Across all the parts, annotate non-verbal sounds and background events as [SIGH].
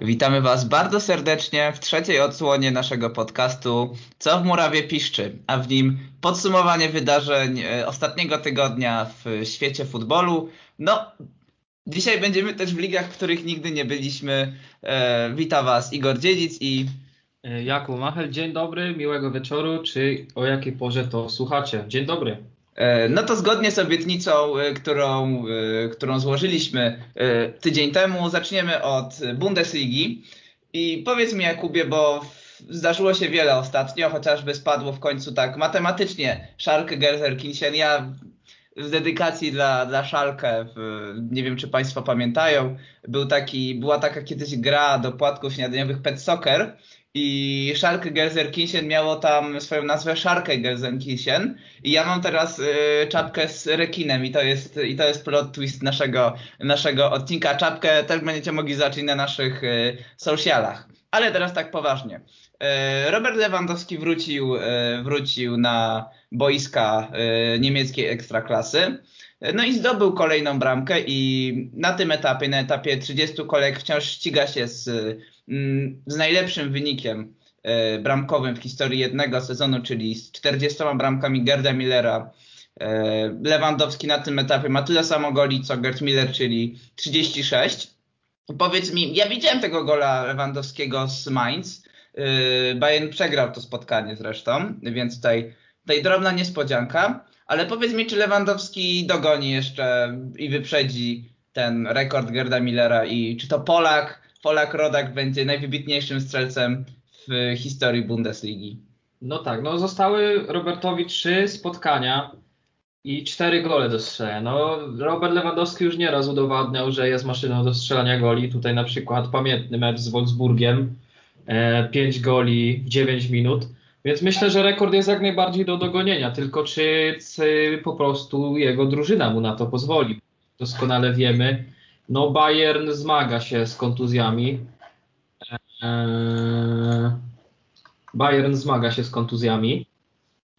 Witamy Was bardzo serdecznie w trzeciej odsłonie naszego podcastu Co w Murawie piszczy, a w nim podsumowanie wydarzeń e, ostatniego tygodnia w świecie futbolu. No, dzisiaj będziemy też w ligach, w których nigdy nie byliśmy. E, Was Igor Dziedzic i E, Jakub Machel, dzień dobry, miłego wieczoru, czy o jakiej porze to słuchacie? Dzień dobry. E, no to zgodnie z obietnicą, e, którą, którą złożyliśmy tydzień temu, zaczniemy od Bundesligi. I powiedz mi Jakubie, bo zdarzyło się wiele ostatnio, chociażby spadło w końcu tak matematycznie Schalke Gelsenkirchen. Ja w dedykacji dla, dla Szalkę, nie wiem czy Państwo pamiętają, był taki, była taka kiedyś gra do płatków śniadaniowych Pet Soccer i Schalke Gelsenkirchen miało tam swoją nazwę Szarkę Gelsenkirchen i ja mam teraz y, czapkę z rekinem i to jest, i to jest plot twist naszego, naszego odcinka. Czapkę też będziecie mogli zobaczyć na naszych y, socialach. Ale teraz tak poważnie. Y, Robert Lewandowski wrócił, y, wrócił na boiska y, niemieckiej ekstraklasy. No i zdobył kolejną bramkę i na tym etapie, na etapie 30 kolejek wciąż ściga się z, z najlepszym wynikiem e, bramkowym w historii jednego sezonu, czyli z 40 bramkami Gerda Millera. E, Lewandowski na tym etapie ma tyle samo goli co Gerd Miller, czyli 36. Powiedz mi, ja widziałem tego gola Lewandowskiego z Mainz. E, Bayern przegrał to spotkanie zresztą, więc tutaj, tutaj drobna niespodzianka. Ale powiedz mi, czy Lewandowski dogoni jeszcze i wyprzedzi ten rekord Gerda Millera i czy to Polak, Polak Rodak będzie najwybitniejszym strzelcem w historii Bundesligi? No tak, no zostały Robertowi trzy spotkania i cztery gole do strzelania. No Robert Lewandowski już nieraz udowadniał, że jest maszyną do strzelania goli. Tutaj na przykład pamiętny mecz z Wolfsburgiem, e, pięć goli w 9 minut. Więc myślę, że rekord jest jak najbardziej do dogonienia, tylko czy, czy po prostu jego drużyna mu na to pozwoli. Doskonale wiemy, no Bayern zmaga się z kontuzjami. Eee, Bayern zmaga się z kontuzjami.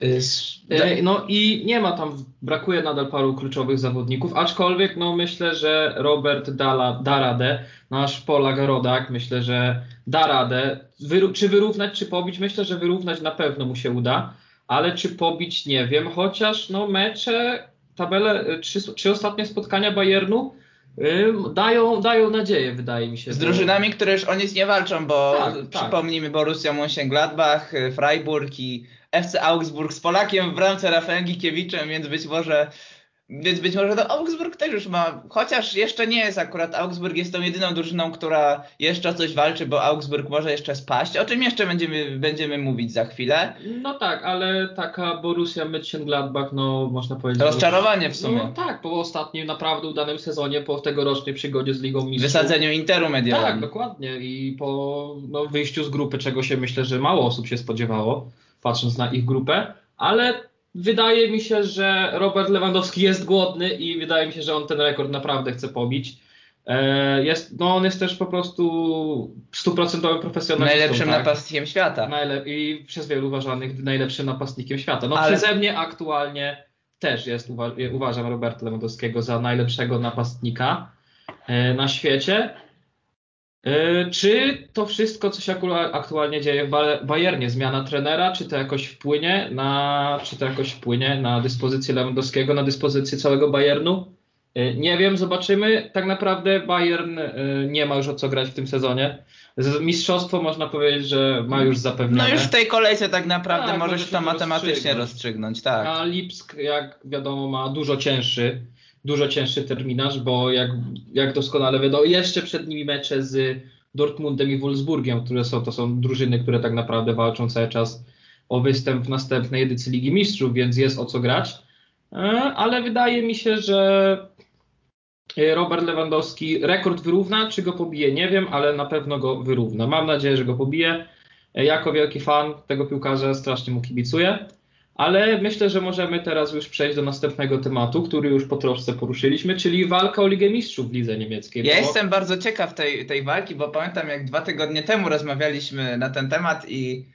Eee, no i nie ma tam, brakuje nadal paru kluczowych zawodników, aczkolwiek no myślę, że Robert da, da radę, nasz Polak Rodak, myślę, że da radę. Wyru czy wyrównać, czy pobić? Myślę, że wyrównać na pewno mu się uda, ale czy pobić nie wiem, chociaż no mecze, tabele, trzy, trzy ostatnie spotkania Bayernu dają, dają nadzieję, wydaje mi się. Z drużynami, które już o nic nie walczą, bo tak, tak. przypomnijmy Borussia Mönchengladbach, Freiburg i FC Augsburg z Polakiem w bramce Rafaelem Gikiewiczem, więc być może więc być może to Augsburg też już ma, chociaż jeszcze nie jest akurat, Augsburg jest tą jedyną drużyną, która jeszcze o coś walczy, bo Augsburg może jeszcze spaść, o czym jeszcze będziemy, będziemy mówić za chwilę. No tak, ale taka Borussia Mönchengladbach, no można powiedzieć... Rozczarowanie w sumie. No tak, po ostatnim naprawdę udanym sezonie, po tegorocznej przygodzie z Ligą Mistrzów. Wysadzeniu Interu Mediolanu. Tak, dokładnie i po no, wyjściu z grupy, czego się myślę, że mało osób się spodziewało, patrząc na ich grupę, ale wydaje mi się, że Robert Lewandowski jest głodny i wydaje mi się, że on ten rekord naprawdę chce pobić. E, jest, no on jest też po prostu stuprocentowym profesjonalistą. Najlepszym tak? napastnikiem świata. Najlep I przez wielu uważanych najlepszym napastnikiem świata. No Ale... przeze mnie aktualnie też jest, uwa uważam Roberta Lewandowskiego za najlepszego napastnika e, na świecie. E, czy to wszystko, co się aktualnie dzieje w Bayernie, zmiana trenera, czy to jakoś wpłynie na, czy to jakoś wpłynie na dyspozycję Lewandowskiego, na dyspozycję całego Bayernu? E, nie wiem, zobaczymy. Tak naprawdę Bayern e, nie ma już o co grać w tym sezonie. Mistrzostwo można powiedzieć, że ma już zapewnione. No już w tej kolejce tak naprawdę tak, może się to matematycznie rozstrzygnąć. rozstrzygnąć. tak. A Lipsk, jak wiadomo, ma dużo cięższy dużo cięższy terminarz, bo jak, jak doskonale wiadomo, jeszcze przed nimi mecze z Dortmundem i Wolfsburgiem, które są, to są drużyny, które tak naprawdę walczą cały czas o występ w następnej edycji Ligi Mistrzów, więc jest o co grać. E, ale wydaje mi się, że Robert Lewandowski rekord wyrówna, czy go pobije, nie wiem, ale na pewno go wyrówna. Mam nadzieję, że go pobije. E, jako wielki fan tego piłkarza strasznie mu kibicuję. Ale myślę, że możemy teraz już przejść do następnego tematu, który już po troszce poruszyliśmy, czyli walka o Ligę Mistrzów w lidze niemieckiej. Ja bo... jestem bardzo ciekaw tej, tej walki, bo pamiętam jak dwa tygodnie temu rozmawialiśmy na ten temat i,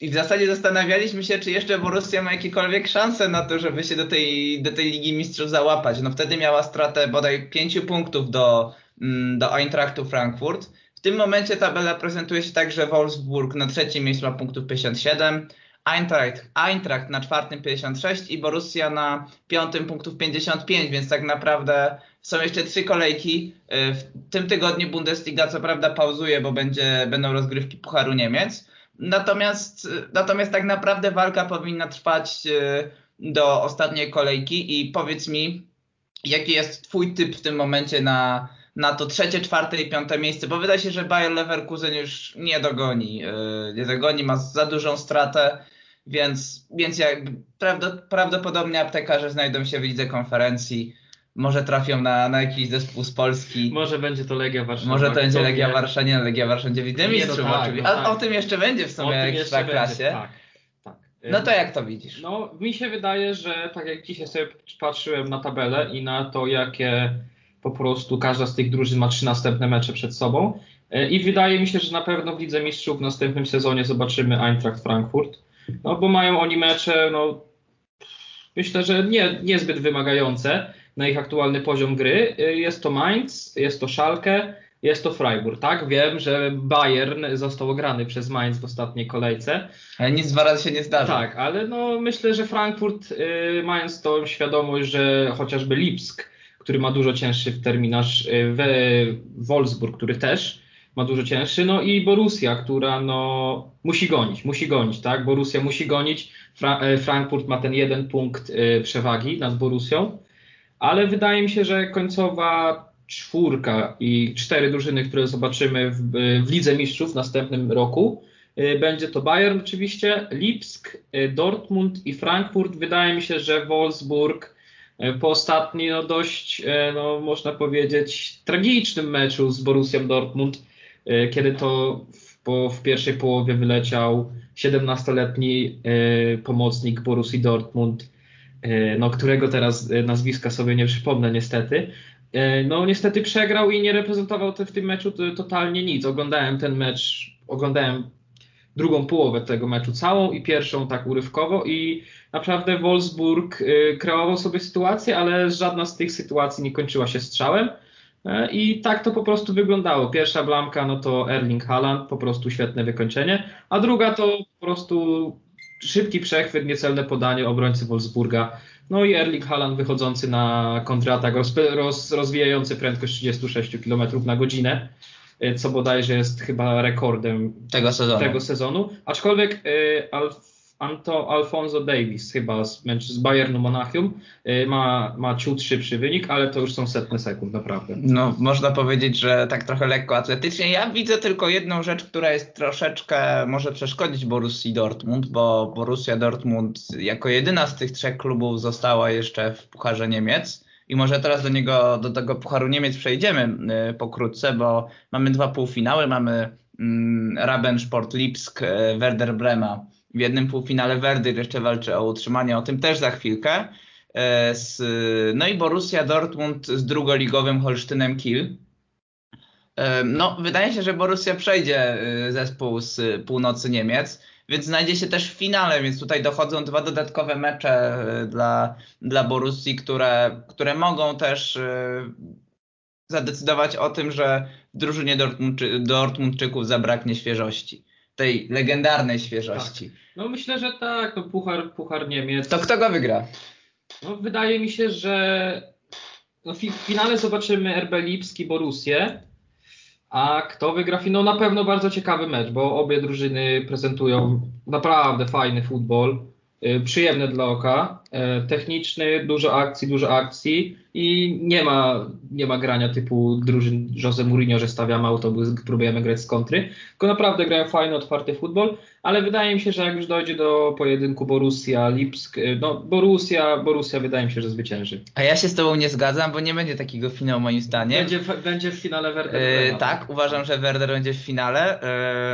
i w zasadzie zastanawialiśmy się, czy jeszcze Borussia ma jakiekolwiek szanse na to, żeby się do tej, do tej Ligi Mistrzów załapać. No wtedy miała stratę bodaj pięciu punktów do, mm, do Eintrachtu Frankfurt. W tym momencie tabela prezentuje się tak, że Wolfsburg na trzecim miejscu ma punktów 57, Eintracht, Eintracht na czwartym 56 i Borussia na piątym punktów 55, więc tak naprawdę są jeszcze trzy kolejki. Y, w tym tygodniu Bundesliga co prawda pauzuje, bo będzie, będą rozgrywki Pucharu Niemiec. Natomiast, y, natomiast tak naprawdę walka powinna trwać y, do ostatniej kolejki i powiedz mi, jaki jest twój typ w tym momencie na, na to trzecie, czwarte i piąte miejsce, bo wydaje się, że Bayer Leverkusen już nie dogoni, nie dogoni, ma za dużą stratę więc, więc jakby prawdopodobnie aptekarze znajdą się w lidze konferencji. Może trafią na, na jakiś zespół z Polski. Może będzie to Legia Warszawa. Może to będzie Legia Warszawa, nie Legia Warszawa będzie w Mistrzów no tak, oczywiście. No tak. o tym jeszcze będzie w sumie w klasie. Tak, tak. No to jak to widzisz? No mi się wydaje, że tak jak dzisiaj sobie patrzyłem na tabelę i na to, jakie po prostu każda z tych drużyn ma trzy następne mecze przed sobą. E, I wydaje mi się, że na pewno w Lidze Mistrzów w następnym sezonie zobaczymy Eintracht Frankfurt. No bo mają oni mecze, no myślę, że nie, niezbyt wymagające na ich aktualny poziom gry. Jest to Mainz, jest to Schalke, jest to Freiburg. Tak, wiem, że Bayern został ograny przez Mainz w ostatniej kolejce. Ale nic dwa razy się nie zdarza. Tak, ale no myślę, że Frankfurt, y, mając tą świadomość, że chociażby Lipsk, który ma dużo cięższy terminarz, y, Wolfsburg, który też, ma dużo cięższy, no i Borussia, która no musi gonić, musi gonić, tak? Borussia musi gonić, Fra e, Frankfurt ma ten jeden punkt y, przewagi nad Borussią, ale wydaje mi się, że końcowa czwórka i cztery drużyny, które zobaczymy w, w Lidze Mistrzów w następnym roku, y, będzie to Bayern oczywiście, Lipsk, y, Dortmund i Frankfurt. Wydaje mi się, że Wolfsburg po ostatnim, no dość, no można powiedzieć, tragicznym meczu z Borussią Dortmund E, kiedy to w, po, w pierwszej połowie wyleciał 17-letni e, pomocnik Borussii Dortmund, e, no, którego teraz nazwiska sobie nie przypomnę niestety. No niestety przegrał i nie reprezentował w tym meczu totalnie nic. Oglądałem ten mecz, oglądałem drugą połowę tego meczu całą i pierwszą tak urywkowo i naprawdę Wolfsburg kreował sobie sytuację, ale żadna z tych sytuacji nie kończyła się strzałem. E, I tak to po prostu wyglądało. Pierwsza blamka no to Erling Haaland, po prostu świetne wykończenie, a druga to po prostu szybki przechwyt, niecelne podanie obrońcy Wolfsburga. No i Erling Haaland wychodzący na kontratak, roz, roz, rozwijający prędkość 36 km na godzinę, co bodajże jest chyba rekordem tego sezonu. Tego sezonu. Aczkolwiek y, Alf Anto Alfonso Davis chyba z, z Bayernu Monachium y, ma, ma ciut szybszy wynik, ale to już są setne sekund, naprawdę. No, można powiedzieć, że tak trochę lekko atletycznie. Ja widzę tylko jedną rzecz, która jest troszeczkę, może przeszkodzić Borussii Dortmund, bo Borussia Dortmund jako jedyna z tych trzech klubów została jeszcze w Pucharze Niemiec. I może teraz do niego, do tego Pucharu Niemiec przejdziemy y, pokrótce, bo mamy dwa półfinały, mamy mm, Raben Sport Lipsk, y, Werder Brema w jednym półfinale Werder jeszcze walczy o utrzymanie, o tym też za chwilkę. Z, no i Borussia Dortmund z drugoligowym Holsztynem Kiel. No, wydaje się, że Borussia przejdzie zespół z północy Niemiec, więc znajdzie się też w finale, więc tutaj dochodzą dwa dodatkowe mecze dla, dla Borussii, które, które mogą też zadecydować o tym, że w drużynie Dortmundczy, Dortmundczyków zabraknie świeżości tej legendarnej świeżości. Tak. No myślę, że tak, no Puchar, Puchar Niemiec. To kto go wygra? No wydaje mi się, że no, w finale zobaczymy RB Lipski Borussię, a kto wygra finał? Na pewno bardzo ciekawy mecz, bo obie drużyny prezentują naprawdę fajny futbol, y, przyjemny dla oka, techniczny, dużo akcji, dużo akcji i nie ma, nie ma grania typu drużyn Jose Mourinho, że stawiamy autobus, próbujemy grać z kontry, tylko naprawdę grają fajny, otwarty futbol, ale wydaje mi się, że jak już dojdzie do pojedynku Borussia, Lipsk, no Borussia, Borussia wydaje mi się, że zwycięży. A ja się z tobą nie zgadzam, bo nie będzie takiego finału moim zdaniem. Będzie, będzie w finale Werder. Yy, tak, uważam, że Werder będzie w finale.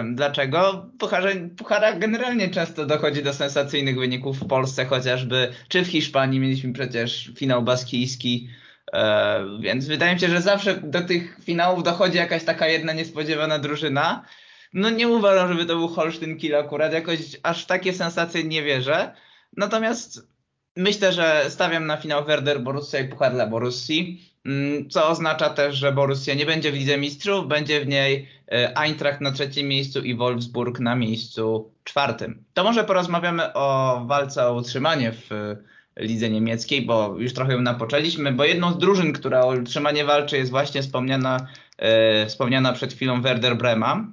Yy, dlaczego? Pucharze, Puchara generalnie często dochodzi do sensacyjnych wyników w Polsce chociażby, czy w Hiszpanii mieliśmy przecież finał baskijski, e, więc wydaje mi się, że zawsze do tych finałów dochodzi jakaś taka jedna niespodziewana drużyna. No nie uważam, żeby to był Holsztyn Kiel akurat, jakoś aż takie sensacje nie wierzę. Natomiast myślę, że stawiam na finał Werder Borussia i Puchar dla Borussii. Mm, co oznacza też, że Borussia nie będzie w Lidze Mistrzów, będzie w niej e, Eintracht na trzecim miejscu i Wolfsburg na miejscu czwartym. To może porozmawiamy o walce o utrzymanie w lidze niemieckiej, bo już trochę ją napoczęliśmy, bo jedną z drużyn, która o utrzymanie walczy jest właśnie wspomniana, e, wspomniana przed chwilą Werder Brema,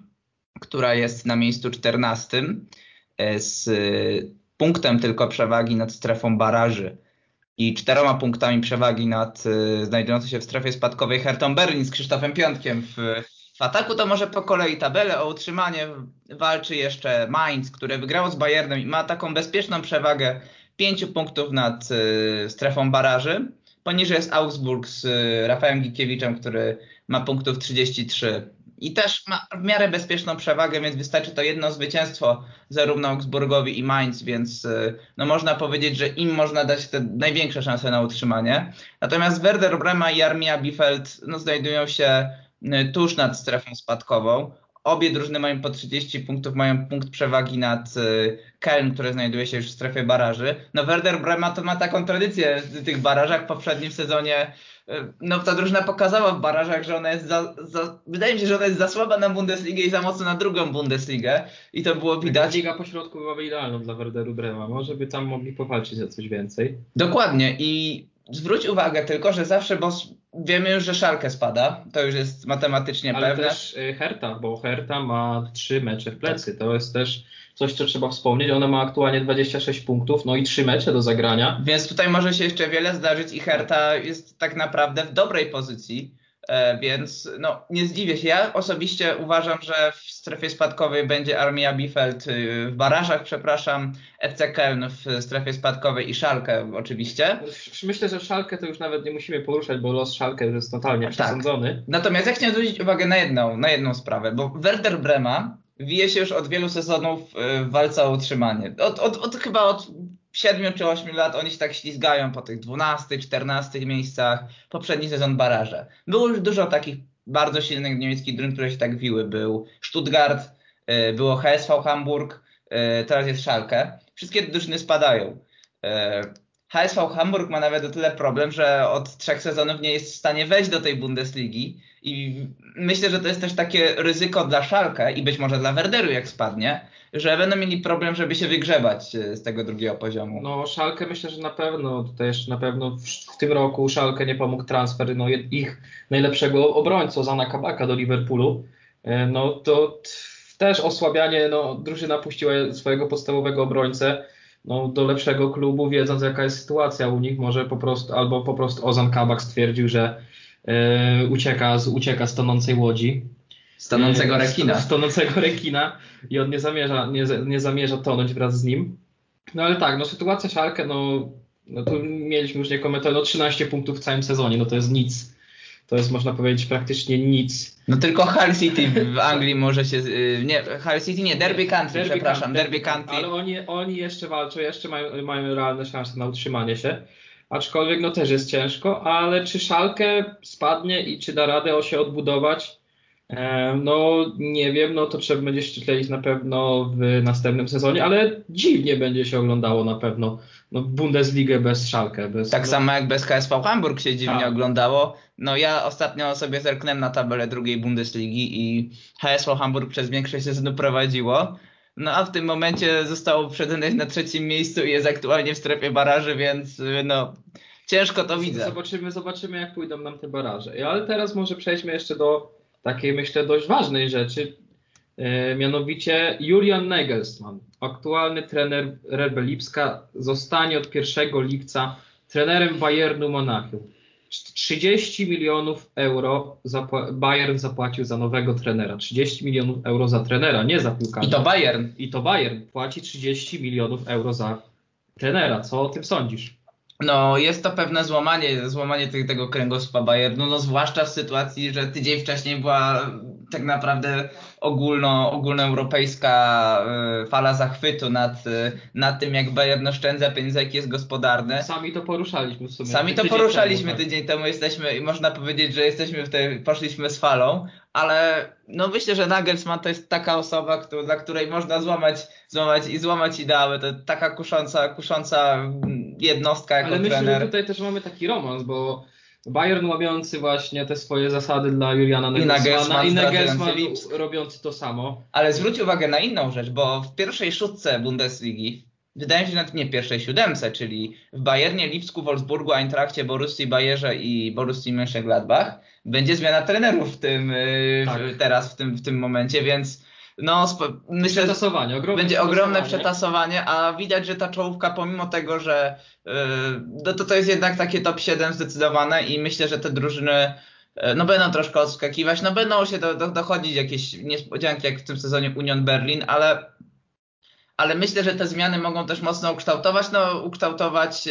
która jest na miejscu 14 e, z punktem tylko przewagi nad strefą baraży i czteroma punktami przewagi nad znajdującą się w strefie spadkowej Hertą Berlin z Krzysztofem Piątkiem w, w ataku, to może po kolei tabelę o utrzymanie. Walczy jeszcze Mainz, który wygrał z Bayernem i ma taką bezpieczną przewagę 5 punktów nad y, strefą baraży. Poniżej jest Augsburg z y, Rafałem Gikiewiczem, który ma punktów 33 i też ma w miarę bezpieczną przewagę, więc wystarczy to jedno zwycięstwo zarówno Augsburgowi i Mainz, więc y, no można powiedzieć, że im można dać te największe szanse na utrzymanie. Natomiast Werder Brema i Armia Bielefeld no, znajdują się tuż nad strefą spadkową. Obie drużyny mają po 30 punktów, mają punkt przewagi nad y, Kelm, który znajduje się już w strefie baraży. No Werder Brema to ma taką tradycję w tych barażach. W poprzednim sezonie y, no ta drużyna pokazała w barażach, że ona jest za, za, wydaje mi się, że ona jest za słaba na Bundesligę i za mocno na drugą Bundesligę i to było widać. Liga pośrodku byłaby idealną dla Werderu Brema, może by tam mogli powalczyć o coś więcej. Dokładnie i zwróć uwagę tylko, że zawsze, bo wiemy już, że Szalkę spada, to już jest matematycznie Ale pewne. Ale też y, Herta, bo Herta ma trzy mecze w plecy, to jest też coś, co trzeba wspomnieć. Ona ma aktualnie 26 punktów, no i trzy mecze do zagrania. Więc tutaj może się jeszcze wiele zdarzyć i Herta jest tak naprawdę w dobrej pozycji więc no, nie zdziwię się. Ja osobiście uważam, że w strefie spadkowej będzie Armia Bielefeld y, w barażach, przepraszam, FC Köln w strefie spadkowej i Szalkę oczywiście. Myślę, że Szalkę to już nawet nie musimy poruszać, bo los Szalkę jest totalnie tak. przesądzony. Natomiast ja chciałem zwrócić uwagę na jedną, na jedną sprawę, bo Werder Brema wije się już od wielu sezonów y, w walce o utrzymanie. Od, od, od chyba od 7 czy 8 lat oni się tak ślizgają po tych 12, 14 miejscach. Poprzedni sezon baraże. Było już dużo takich bardzo silnych niemieckich drużyn, które się tak wiły. Był Stuttgart, y, było HSV Hamburg, y, teraz jest Schalke. Wszystkie drużyny spadają. HSV Hamburg ma nawet o tyle problem, że od trzech sezonów nie jest w stanie wejść do tej Bundesligi i myślę, że to jest też takie ryzyko dla Szalkę i być może dla Werderu jak spadnie, że będą mieli problem, żeby się wygrzebać e, z tego drugiego poziomu. No Szalkę myślę, że na pewno, jeszcze na pewno w, tym roku Szalkę nie pomógł transfer no, ich najlepszego obrońcę, Zana Kabaka do Liverpoolu, e, no to też osłabianie, no drużyna puściła swojego podstawowego obrońcę, no, do lepszego klubu, wiedząc jaka jest sytuacja u nich, może po prostu, albo po prostu Ozan Kabak stwierdził, że e, ucieka, z, ucieka z tonącej łodzi. Z tonącego e, rekina. Tonącego rekina i on nie zamierza, nie, nie zamierza tonąć wraz z nim. No ale tak, no sytuacja Szalkę, no, no tu mieliśmy już nie komentować, no 13 punktów w całym sezonie, no to jest nic. To jest można powiedzieć praktycznie nic. No tylko Hull City w [LAUGHS] Anglii może się. Y, nie, Hull City nie, Derby Country, derby przepraszam, derby, derby Country. Ale oni, oni jeszcze walczą, jeszcze mają, mają realne szanse na utrzymanie się. Aczkolwiek no też jest ciężko, ale czy Szalkę spadnie i czy da radę się odbudować? E, no nie wiem, no to trzeba będzie śledzić na pewno w następnym sezonie, ale dziwnie będzie się oglądało na pewno no, Bundesligę bez Szalkę. Bez, tak no... samo jak bez KSV Hamburg się dziwnie tak. oglądało. No ja ostatnio sobie zerknąłem na tabelę drugiej Bundesligi i HSV Hamburg przez większość sezonu prowadziło. No a w tym momencie zostało przedane na trzecim miejscu i jest aktualnie w strefie baraży, więc no ciężko to widzę. Zobaczymy, zobaczymy jak pójdą nam te baraże. Ale teraz może przejdźmy jeszcze do takiej myślę dość ważnej rzeczy, mianowicie Julian Nagelsmann, aktualny trener Red Lipska, zostanie od 1 lipca trenerem Bayernu Monachium. 30 milionów euro zapła Bayern zapłacił za nowego trenera. 30 milionów euro za trenera, nie za piłkarza. I to Bayern. I to Bayern płaci 30 milionów euro za trenera. Co o tym sądzisz? No, jest to pewne złamanie, złamanie tego kręgosłupa Bayernu, no zwłaszcza w sytuacji, że tydzień wcześniej była tak naprawdę ogólno, ogólnoeuropejska y, fala zachwytu nad, y, nad tym, jak Bayern oszczędza pieniądze, jak jest gospodarny. Sami to poruszaliśmy w sumie. Sami to poruszaliśmy temu, tak. tydzień temu, jesteśmy, można powiedzieć, że jesteśmy w tej, poszliśmy z falą, ale no myślę, że Nagelsmann to jest taka osoba, kto, dla której można złamać, złamać i złamać ideały, to taka kusząca, kusząca jednostka jako ale trener. Ale myślę, że tutaj też mamy taki romans, bo Bayern łamiący właśnie te swoje zasady dla Juliana Nagelsmana i Nagelsmann robiący to samo. Ale zwróć uwagę na inną rzecz, bo w pierwszej szóstce Bundesligi wydaje mi się, nawet nie pierwszej siódemce, czyli w Bayernie, Lipsku, Wolfsburgu, Eintrachcie, Borussii, Bayerze i Borussii Mönchengladbach będzie zmiana trenerów w tym, y, tak. teraz w tym, w tym momencie, więc no, myślę, ogromne będzie przetasowanie. ogromne przetasowanie, a widać, że ta czołówka pomimo tego, że yy, to, to jest jednak takie top 7 zdecydowane i myślę, że te drużyny yy, no będą troszkę odskakiwać, no będą się do, do, dochodzić jakieś niespodzianki jak w tym sezonie Union Berlin, ale ale myślę, że te zmiany mogą też mocno ukształtować, no, ukształtować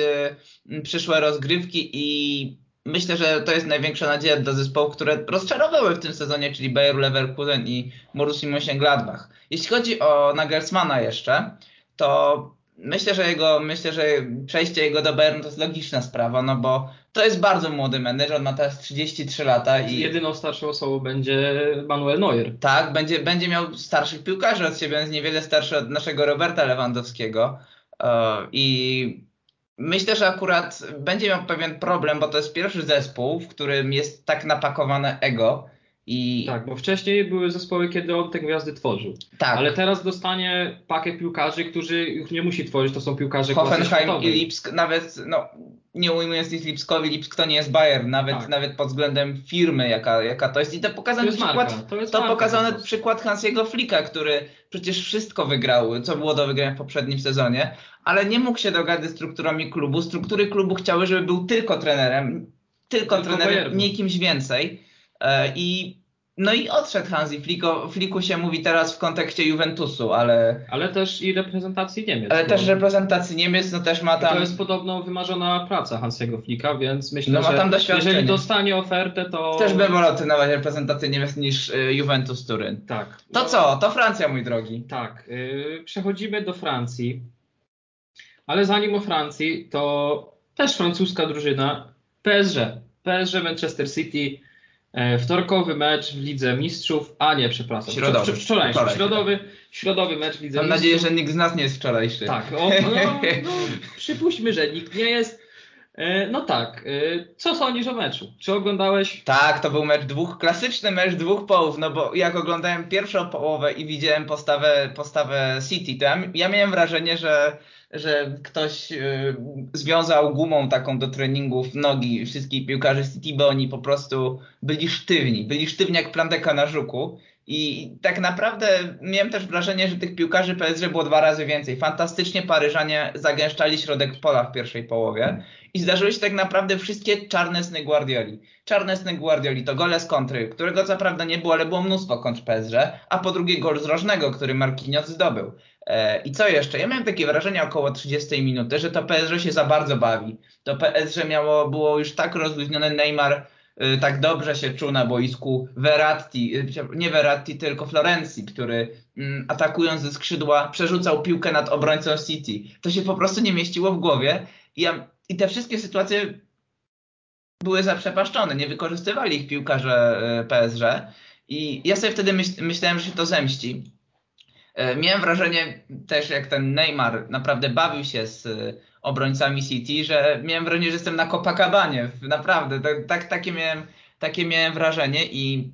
yy, przyszłe rozgrywki i myślę, że to jest największa nadzieja dla zespołów, które rozczarowały w tym sezonie, czyli Bayer Leverkusen i Borussia Mönchengladbach. Jeśli chodzi o Nagelsmana jeszcze, to myślę, że jego, myślę, że przejście jego do Bayernu to jest logiczna sprawa, no bo to jest bardzo młody menedżer, on ma teraz 33 lata i... Jedyną starszą osobą będzie Manuel Neuer. Tak, będzie, będzie miał starszych piłkarzy od siebie, jest niewiele starszy od naszego Roberta Lewandowskiego e, i Myślę, że akurat będzie miał pewien problem, bo to jest pierwszy zespół, w którym jest tak napakowane ego. I... Tak, bo wcześniej były zespoły, kiedy on te gwiazdy tworzył. Tak. Ale teraz dostanie pakę piłkarzy, którzy już nie musi tworzyć, to są piłkarze Hoffenheim i Lipsk, nawet no, nie ujmując nic Lipskowi, Lipsk to nie jest Bayern, nawet, tak. nawet pod względem firmy, jaka, jaka to jest. I to pokazany to przykład, marka. to, to pokazany przykład Hansiego Flicka, który przecież wszystko wygrał, co było do wygrania w poprzednim sezonie, ale nie mógł się dogadać z strukturami klubu. Struktury klubu chciały, żeby był tylko trenerem, tylko, tylko trenerem, nie kimś więcej. E, I no i odszedł Hansi Flick. O Flicku się mówi teraz w kontekście Juventusu, ale... Ale też i reprezentacji Niemiec. Ale bo... też reprezentacji Niemiec, no też ma tam... To jest podobno wymarzona praca Hansiego Flicka, więc myślę, no, ma tam że jeżeli dostanie ofertę, to... Też bym wolał trenować reprezentację Niemiec niż y, Juventus Turyn. Tak. To co? To Francja, mój drogi. Tak. Yy, przechodzimy do Francji. Ale zanim o Francji, to też francuska drużyna PSG. PSG Manchester City wtorkowy mecz w Lidze Mistrzów, a nie, przepraszam, środowy. wczorajszy, środowy, środowy mecz w Lidze Mam Mistrzów. nadzieję, że nikt z nas nie jest wczorajszy. Tak, o, no, [LAUGHS] no, przypuśćmy, że nikt nie jest. E, no tak, e, co sądzisz o meczu? Czy oglądałeś? Tak, to był mecz dwóch, klasyczny mecz dwóch połów, no bo jak oglądałem pierwszą połowę i widziałem postawę, postawę City, to ja, ja miałem wrażenie, że że ktoś y, związał gumą taką do treningów nogi wszystkich piłkarzy City, bo oni po prostu byli sztywni. Byli sztywni jak plandeka na żuku. I tak naprawdę miałem też wrażenie, że tych piłkarzy PSG było dwa razy więcej. Fantastycznie Paryżanie zagęszczali środek pola w pierwszej połowie i zdarzyły się tak naprawdę wszystkie czarne sny Guardioli. Czarne sny Guardioli to gole z kontry, którego co prawda nie było, ale było mnóstwo kontr PSG, a po drugie gol z rożnego, który Marquinhos zdobył. E, I co jeszcze? Ja miałem takie wrażenie około 30 minuty, że to PSG się za bardzo bawi. To PSG miało, było już tak rozluźnione, Neymar tak dobrze się czuł na boisku Verratti, y, nie Verratti, tylko Florencji, który mm, atakując ze skrzydła przerzucał piłkę nad obrońcą City. To się po prostu nie mieściło w głowie i, ja, i te wszystkie sytuacje były zaprzepaszczone, nie wykorzystywali ich piłkarze y, PSG i ja sobie wtedy myśl, myślałem, że się to zemści miałem wrażenie też, jak ten Neymar naprawdę bawił się z e, obrońcami City, że miałem wrażenie, że jestem na Copacabanie. Naprawdę, tak, tak, takie, miałem, takie miałem wrażenie i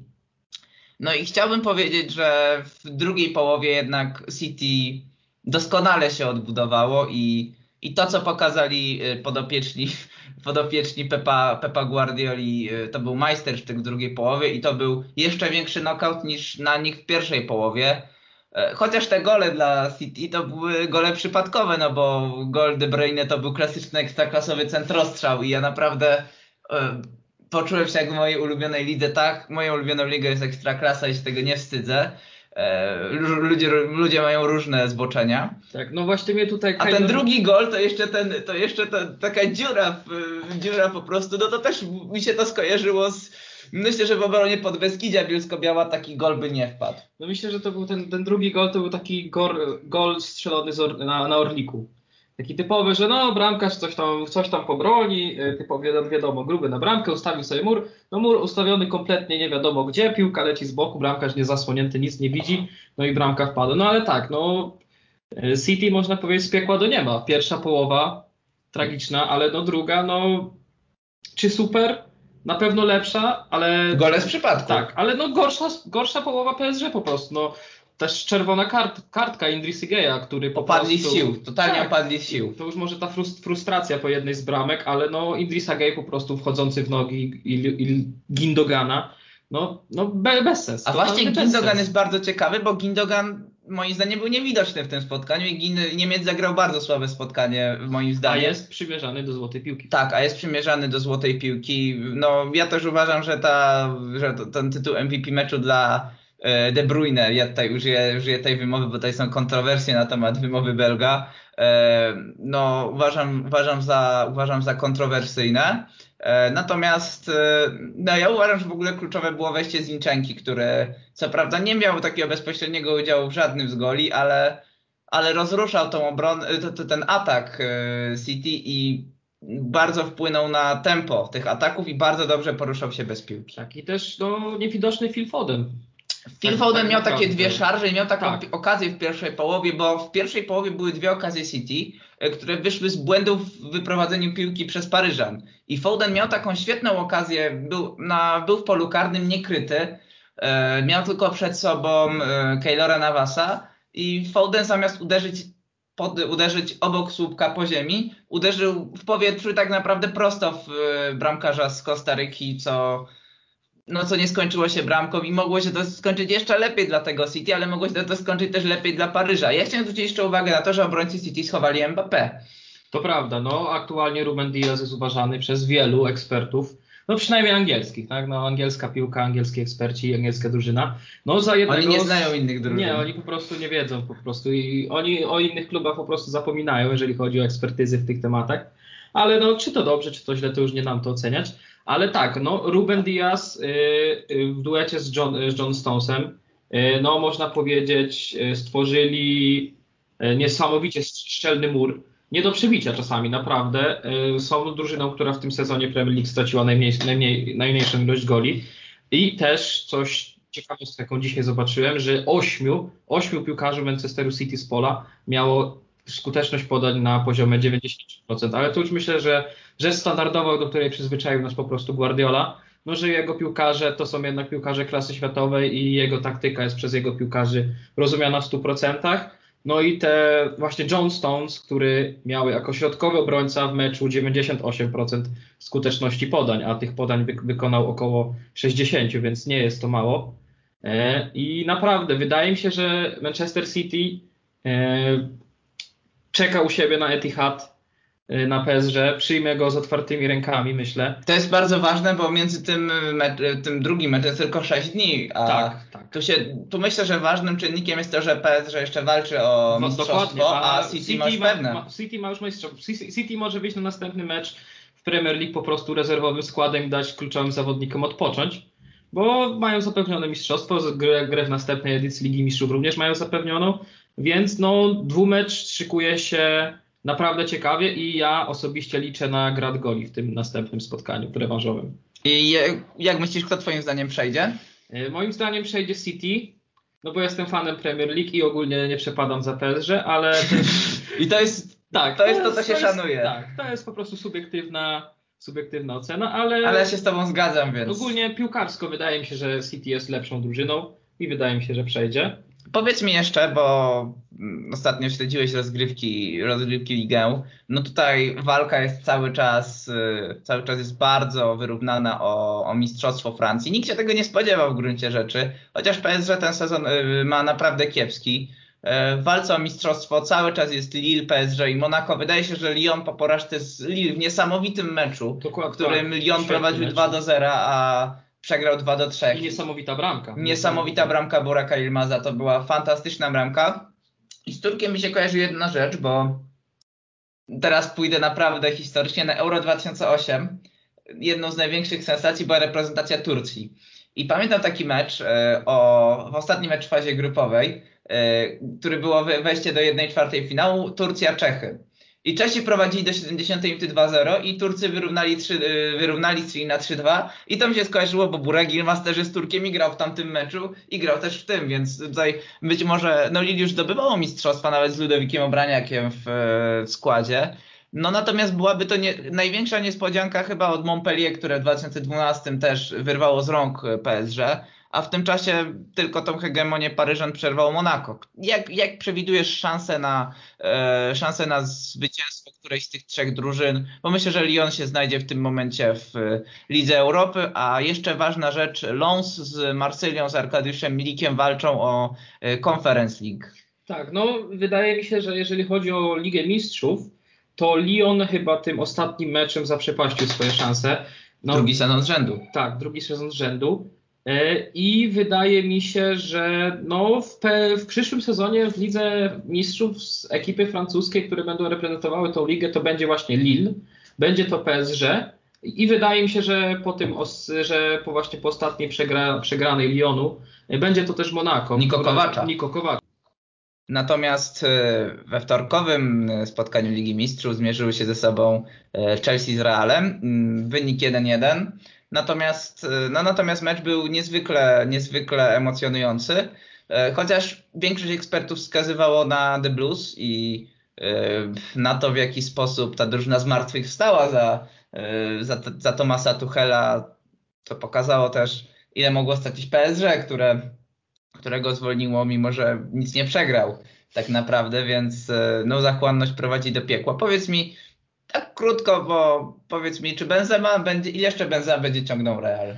no i chciałbym powiedzieć, że w drugiej połowie jednak City doskonale się odbudowało i, i to, co pokazali e, podopieczni, [LAUGHS] podopieczni Pepa, Pepa Guardioli, to był majstersztyk w drugiej połowie i to był jeszcze większy knockout niż na nich w pierwszej połowie. E, chociaż te gole dla City to były gole przypadkowe, no bo gol De Bruyne to był klasyczny ekstraklasowy centrostrzał i ja naprawdę e, poczułem się jak w mojej ulubionej lidze, tak, moją ulubioną ligą jest ekstraklasa i się tego nie wstydzę. E, ludzie, ludzie mają różne zboczenia. Tak, no właśnie mnie tutaj... A ten drugi gol to jeszcze ten, to jeszcze ta, taka dziura, w, dziura po prostu, no to też mi się to skojarzyło z Myślę, że w obronie pod Beskidzia Bielsko-Biała taki gol by nie wpadł. No myślę, że to był ten, ten drugi gol, to był taki gol, gol strzelony or, na, na Orliku. Taki typowy, że no bramkarz coś tam, coś tam pobroni, e, typowo wiadomo, gruby na bramkę, ustawił sobie mur, no mur ustawiony kompletnie nie wiadomo gdzie, piłka leci z boku, bramkarz nie zasłonięty, nic nie widzi, no i bramka wpadła. No ale tak, no e, City można powiedzieć z piekła do nieba. Pierwsza połowa tragiczna, ale no druga, no czy super? Na pewno lepsza, ale... Gole z przypadku. Tak, ale no gorsza, gorsza połowa PSG po prostu. No, też czerwona kart, kartka Indrisigeja, który po Opadli prostu... z sił, totalnie Tak. opadli sił. To już może ta frus- frustracja po jednej z bramek, ale no Idrissa Gay po prostu wchodzący w nogi i, i Gindogana, no, no be, bez sensu. A właśnie Gindogan jest bardzo ciekawy, bo Gindogan moim zdaniem był niewidoczny w tym spotkaniu i Niemiec zagrał bardzo słabe spotkanie moim A zdaniem. jest przymierzany do złotej piłki. Tak, a jest przymierzany do złotej piłki. No ja też uważam, że, ta, że ten tytuł MVP meczu dla e, De Bruyne, ja tutaj użyję, użyję tej wymowy, bo tutaj są kontrowersje na temat wymowy Belga, e, no uważam, uważam, za, uważam za kontrowersyjne. E, Natomiast e, no ja uważam, że w ogóle kluczowe było wejście Zinczenki, który co prawda nie miał takiego bezpośredniego udziału w żadnym z goli, ale, ale rozruszał tą obronę, t- ten atak e, City i bardzo wpłynął na tempo tych ataków i bardzo dobrze poruszał się bez piłki. Tak, i też no, niewidoczny Phil Foden. Phil Tak, Foden tak miał takie dwie szarże i miał taką Tak. okazję w pierwszej połowie, bo w pierwszej połowie były dwie okazje City, e, które wyszły z błędów w wyprowadzeniu piłki przez Paryżan. I Foden miał taką świetną okazję, był, na, był w polu karnym niekryty, e, miał tylko przed sobą e, Keylora Navasa i Foden zamiast uderzyć pod, uderzyć obok słupka po ziemi, uderzył w powietrzu tak naprawdę prosto w e, bramkarza z Kostaryki, co no co nie skończyło się bramką i mogło się to skończyć jeszcze lepiej dla tego City, ale mogło się to skończyć też lepiej dla Paryża. Ja chciałem zwrócić jeszcze uwagę na to, że obrońcy City schowali Mbappé. To prawda, no aktualnie Ruben Diaz jest uważany przez wielu ekspertów, no przynajmniej angielskich, tak? No angielska piłka, angielski eksperci, angielska drużyna. No za jednego... Oni nie znają innych drużyn. Nie, oni po prostu nie wiedzą po prostu i oni o innych klubach po prostu zapominają, jeżeli chodzi o ekspertyzy w tych tematach. Ale no, czy to dobrze, czy to źle, to już nie nam to oceniać. Ale tak, no, Ruben Diaz y, y, w duecie z John, z John Stonesem, y, no można powiedzieć, stworzyli niesamowicie szczelny mur. Nie do przebicia czasami, naprawdę. Są drużyną, która w tym sezonie Premier League straciła najmniej, najmniej, najmniejszą ilość goli. I też coś ciekawostkę, jaką dzisiaj zobaczyłem, że ośmiu, ośmiu piłkarzy Manchesteru City z pola miało skuteczność podań na poziomie 90%, ale to już myślę, że rzecz standardowa, do której przyzwyczaił nas po prostu Guardiola, no że jego piłkarze to są jednak piłkarze klasy światowej i jego taktyka jest przez jego piłkarzy rozumiana w 100%. No i te właśnie John Stones, który miał jako środkowy obrońca w meczu 98% skuteczności podań, a tych podań wy- wykonał około 60, więc nie jest to mało. E, I naprawdę wydaje mi się, że Manchester City e, czeka u siebie na Etihad, e, na PSG, przyjmie go z otwartymi rękami, myślę. To jest bardzo ważne, bo między tym, me- tym drugim meczem jest tylko 6 dni, a tak, tak. tu, się, tu myślę, że ważnym czynnikiem jest to, że PSG jeszcze walczy o No, mistrzostwo, a City, ma już ma, pewne. ma, City ma już mistrzostwo. City, City może wyjść na następny mecz w Premier League po prostu rezerwowym składem dać kluczowym zawodnikom odpocząć, bo mają zapewnione mistrzostwo, grę, grę w następnej edycji Ligi Mistrzów również mają zapewnioną, więc no dwumecz szykuje się naprawdę ciekawie i ja osobiście liczę na grad goli w tym następnym spotkaniu rewanżowym. I jak myślisz, kto twoim zdaniem przejdzie? E, Moim zdaniem przejdzie City, no bo jestem fanem Premier League i ogólnie nie przepadam za PSG, ale [LAUGHS] też I to jest Tak, To jest to, co się szanuje. Tak, to jest po prostu subiektywna, subiektywna ocena, ale, Ale ja się z tobą zgadzam, więc. ogólnie piłkarsko wydaje mi się, że City jest lepszą drużyną i wydaje mi się, że przejdzie. Powiedz mi jeszcze, bo mm, ostatnio śledziłeś rozgrywki, rozgrywki ligę. No tutaj walka jest cały czas, y, cały czas jest bardzo wyrównana o, o mistrzostwo Francji. Nikt się tego nie spodziewał w gruncie rzeczy, chociaż PSG ten sezon y, ma naprawdę kiepski. Y, W walce o mistrzostwo cały czas jest Lille, PSG i Monaco. Wydaje się, że Lyon po porażce z Lille w niesamowitym meczu, Dokładnie, w którym tak. Lyon prowadził mecz. 2 do 0, a przegrał 2 do 3. I niesamowita bramka. Niesamowita bramka Buraka Ilmaza, to była fantastyczna bramka. I z Turkiem mi się kojarzy jedna rzecz, bo teraz pójdę naprawdę historycznie na Euro 2008. Jedną z największych sensacji była reprezentacja Turcji. I pamiętam taki mecz, e, o, w ostatnim mecz w fazie grupowej, e, który było we- wejście do 1-4 finału, Turcja-Czechy. I Czesi prowadzili do 70 minuty 2-0 i Turcy wyrównali, 3, y, wyrównali strzeli na 3-2 i to mi się skojarzyło, bo Burek Yilmaz też jest Turkiem i grał w tamtym meczu i grał też w tym, więc tutaj być może, no Lille już zdobywało mistrzostwa nawet z Ludowikiem Obraniakiem w, e, w składzie, No natomiast byłaby to nie, największa niespodzianka chyba od Montpellier, które w 2012 też wyrwało z rąk PSG, a w tym czasie tylko tą hegemonię Paryżan przerwał Monaco. Jak, jak przewidujesz szansę na, e, szansę na zwycięstwo którejś z tych trzech drużyn? Bo myślę, że Lyon się znajdzie w tym momencie w Lidze Europy, a jeszcze ważna rzecz, Lens z Marsylią, z Arkadiuszem Milikiem walczą o e, Conference League. Tak, no wydaje mi się, że jeżeli chodzi o Ligę Mistrzów, to Lyon chyba tym ostatnim meczem zaprzepaścił swoje szanse. No, drugi sezon z rzędu. Tak, drugi sezon z rzędu. E, I wydaje mi się, że no w, w, przyszłym sezonie w Lidze Mistrzów z ekipy francuskiej, które będą reprezentowały tą ligę, to będzie właśnie Lille, będzie to PSG. I wydaje mi się, że po tym, że po właśnie po ostatniej przegra, przegranej Lyonu, e, będzie to też Monaco. Niko Kowacza. Niko Kowacza. Natomiast e, we wtorkowym spotkaniu Ligi Mistrzów zmierzyły się ze sobą Chelsea z Realem. Mm, wynik 1-1. Natomiast, e, no, natomiast mecz był niezwykle, niezwykle emocjonujący, e, chociaż większość ekspertów wskazywało na The Blues i e, na to, w jaki sposób ta drużyna zmartwychwstała za, za, za Tomasa Tuchela, to pokazało też, ile mogło stracić PSG, które, którego zwolniło, mimo że nic nie przegrał tak naprawdę, więc no, zachłanność prowadzi do piekła. Powiedz mi, tak krótko, bo powiedz mi, czy Benzema będzie, ile jeszcze Benzema będzie ciągnął Real?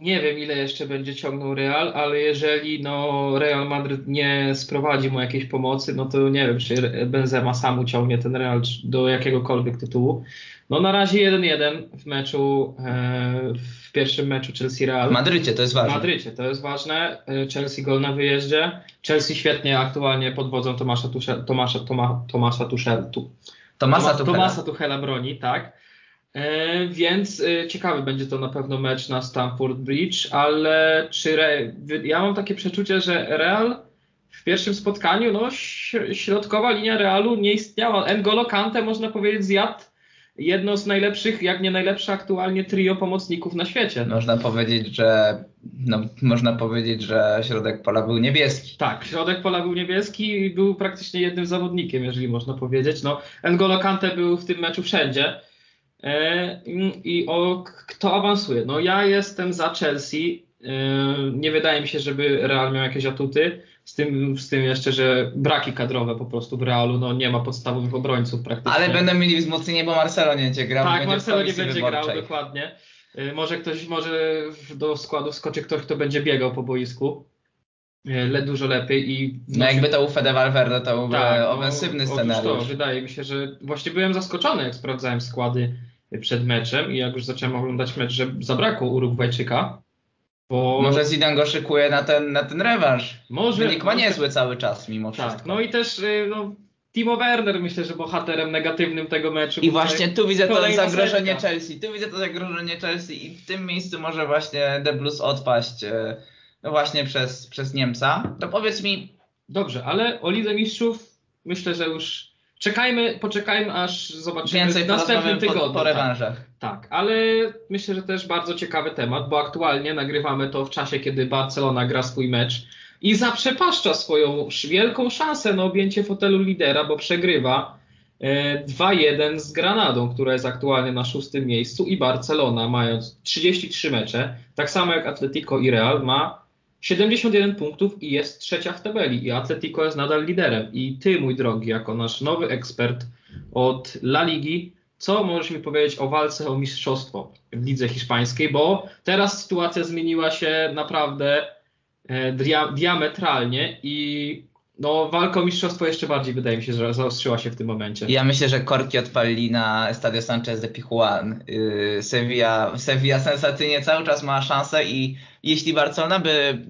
Nie wiem, ile jeszcze będzie ciągnął Real, ale jeżeli no, Real Madryt nie sprowadzi mu jakiejś pomocy, no to nie wiem, czy Benzema sam uciągnie ten Real do jakiegokolwiek tytułu. No na razie 1-1 w meczu, e, w pierwszym meczu Chelsea-Real. W Madrycie, to jest ważne. W Madrycie, to jest ważne. E, Chelsea gol na wyjeździe. Chelsea świetnie aktualnie pod wodzą Tomasza, Tuchel, Tomasza, Toma, Tomasza tu, Tomasa Tuchela. Tomasa Tuchela broni, tak. E, więc e, ciekawy będzie to na pewno mecz na Stamford Bridge, ale czy Re... ja mam takie przeczucie, że Real w pierwszym spotkaniu, no środkowa linia Realu nie istniała. N'Golo Kante można powiedzieć zjadł jedno z najlepszych, jak nie najlepsze aktualnie trio pomocników na świecie. Można powiedzieć, że no, można powiedzieć, że środek pola był niebieski. Tak, środek pola był niebieski i był praktycznie jednym zawodnikiem, jeżeli można powiedzieć. No, N'Golo Kante był w tym meczu wszędzie. E, I o kto awansuje? No ja jestem za Chelsea. E, nie wydaje mi się, żeby Real miał jakieś atuty. Z tym, z tym jeszcze, że braki kadrowe po prostu w Realu, no nie ma podstawowych obrońców praktycznie. Ale będą mieli wzmocnienie, bo Marcelo nie będzie grał. Tak, Marcelo nie będzie wyborczej. grał, dokładnie. Y, może ktoś, może do składu skoczy ktoś, kto będzie biegał po boisku. Y, le, dużo lepiej i... No jakby to u Fede Valverde, to byłby tak, no, ofensywny no, scenariusz. To, wydaje mi się, że właśnie byłem zaskoczony, jak sprawdzałem składy przed meczem i jak już zacząłem oglądać mecz, że zabrakło Urugwajczyka. Bo... Może Zidane go szykuje na ten, na ten rewanż. Może. Wynik ma niezły cały czas mimo tak, wszystko. No i też y, no, Timo Werner myślę, że bohaterem negatywnym tego meczu. I właśnie tu widzę to zagrożenie setka. Chelsea. Tu widzę to zagrożenie Chelsea i w tym miejscu może właśnie The Blues odpaść y, no właśnie przez, przez Niemca. To powiedz mi... Dobrze, ale o Lidze Mistrzów myślę, że już Czekajmy, poczekajmy, aż zobaczymy Więcej w następnym tygodniu. Po, po rewanżach. Tak, tak, ale myślę, że też bardzo ciekawy temat, bo aktualnie nagrywamy to w czasie, kiedy Barcelona gra swój mecz i zaprzepaszcza swoją wielką szansę na objęcie fotelu lidera, bo przegrywa 2-1 e, z Granadą, która jest aktualnie na szóstym miejscu i Barcelona mając 33 mecze, tak samo jak Atletico i Real ma 71 punktów i jest trzecia w tabeli i Atletico jest nadal liderem. I ty, mój drogi, jako nasz nowy ekspert od La Ligi, co możesz mi powiedzieć o walce o mistrzostwo w lidze hiszpańskiej, bo teraz sytuacja zmieniła się naprawdę e, dia diametralnie i no, walka o mistrzostwo jeszcze bardziej wydaje mi się, że zaostrzyła się w tym momencie. Ja myślę, że korki odpalili na Estadio Sanchez de Pijuan. Yy, Sevilla, Sevilla sensacyjnie cały czas ma szansę i jeśli Barcelona by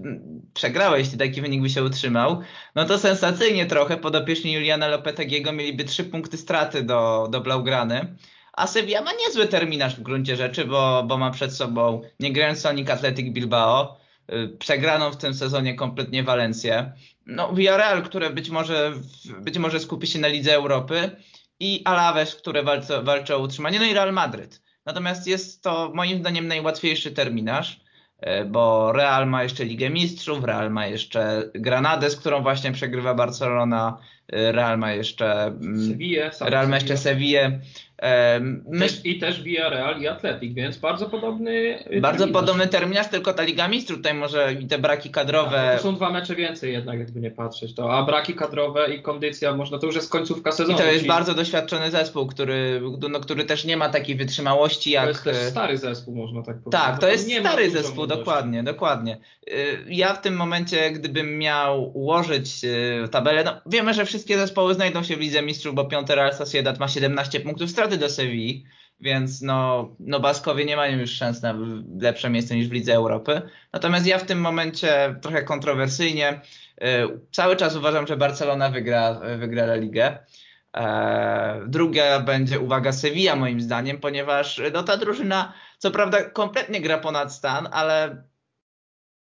przegrała, jeśli taki wynik by się utrzymał, no to sensacyjnie trochę podopieczni Juliana Lopetegiego mieliby trzy punkty straty do, do Blaugrany. A Sevilla ma niezły terminarz w gruncie rzeczy, bo, bo ma przed sobą niegrający Sonic Athletic Bilbao, yy, przegraną w tym sezonie kompletnie Walencję, no, Villarreal, które być może, być może skupi się na Lidze Europy i Alaves, które walczą, walczą o utrzymanie, no i Real Madryt. Natomiast jest to moim zdaniem najłatwiejszy terminarz. e, bo Real ma jeszcze Ligę Mistrzów, Real ma jeszcze Granadę, z którą właśnie przegrywa Barcelona, e, Real ma jeszcze mm, Sevilla, Real ma jeszcze Sevilla. I też Villarreal i Atletik, więc bardzo podobny Bardzo terminarz. podobny terminarz, tylko ta Liga Mistrzów tutaj może i te braki kadrowe. Tak, to są dwa mecze więcej jednak, jakby nie patrzeć. To, a braki kadrowe i kondycja, można to już jest końcówka sezonu. I to jest bardzo doświadczony zespół, który, no, który też nie ma takiej wytrzymałości jak... To jest też stary zespół, można tak powiedzieć. Tak, to jest stary zespół, dokładnie, dokładnie. Y, ja w tym momencie, gdybym miał ułożyć y, tabelę, no wiemy, że wszystkie zespoły znajdą się w Lidze Mistrzów, bo piąty Real Sociedad ma 17 punktów straty do Sewilli, więc no, no Baskowie nie mają już szans na lepsze miejsce niż w Lidze Europy. Natomiast ja w tym momencie trochę kontrowersyjnie y, cały czas uważam, że Barcelona wygra, wygra La Ligę. E, druga będzie, uwaga, Sevilla moim zdaniem, ponieważ no, ta drużyna co prawda kompletnie gra ponad stan, ale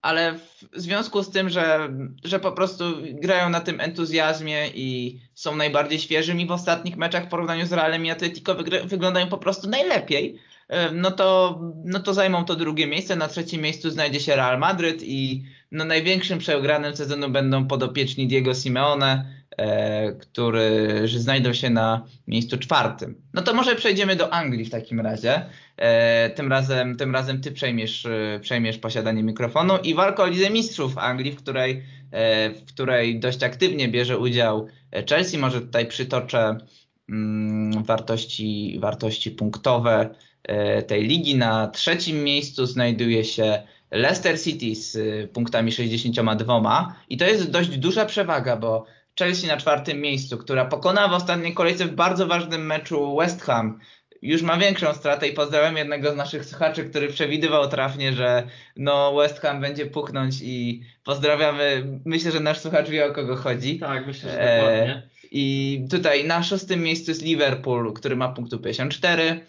ale w związku z tym, że, że po prostu grają na tym entuzjazmie i są najbardziej świeżymi w ostatnich meczach w porównaniu z Realem i Atletico wyglądają po prostu najlepiej, e, no to, no to zajmą to drugie miejsce. Na trzecim miejscu znajdzie się Real Madryt i no największym przegranym sezonu będą podopieczni Diego Simeone, e, którzy znajdą się na miejscu czwartym. No to może przejdziemy do Anglii w takim razie. E, tym razem, tym razem ty przejmiesz, e, przejmiesz posiadanie mikrofonu i walka o Lidze Mistrzów Anglii, w której, w której dość aktywnie bierze udział Chelsea. Może tutaj przytoczę mm, wartości, wartości punktowe tej ligi. Na trzecim miejscu znajduje się Leicester City z punktami 62 i to jest dość duża przewaga, bo Chelsea na czwartym miejscu, która pokonała w ostatniej kolejce w bardzo ważnym meczu West Ham już ma większą stratę i pozdrawiam jednego z naszych słuchaczy, który przewidywał trafnie, że no West Ham będzie puknąć i pozdrawiamy. Myślę, że nasz słuchacz wie o kogo chodzi. Tak, myślę, że dokładnie. E, I tutaj na szóstym miejscu jest Liverpool, który ma punktu 54.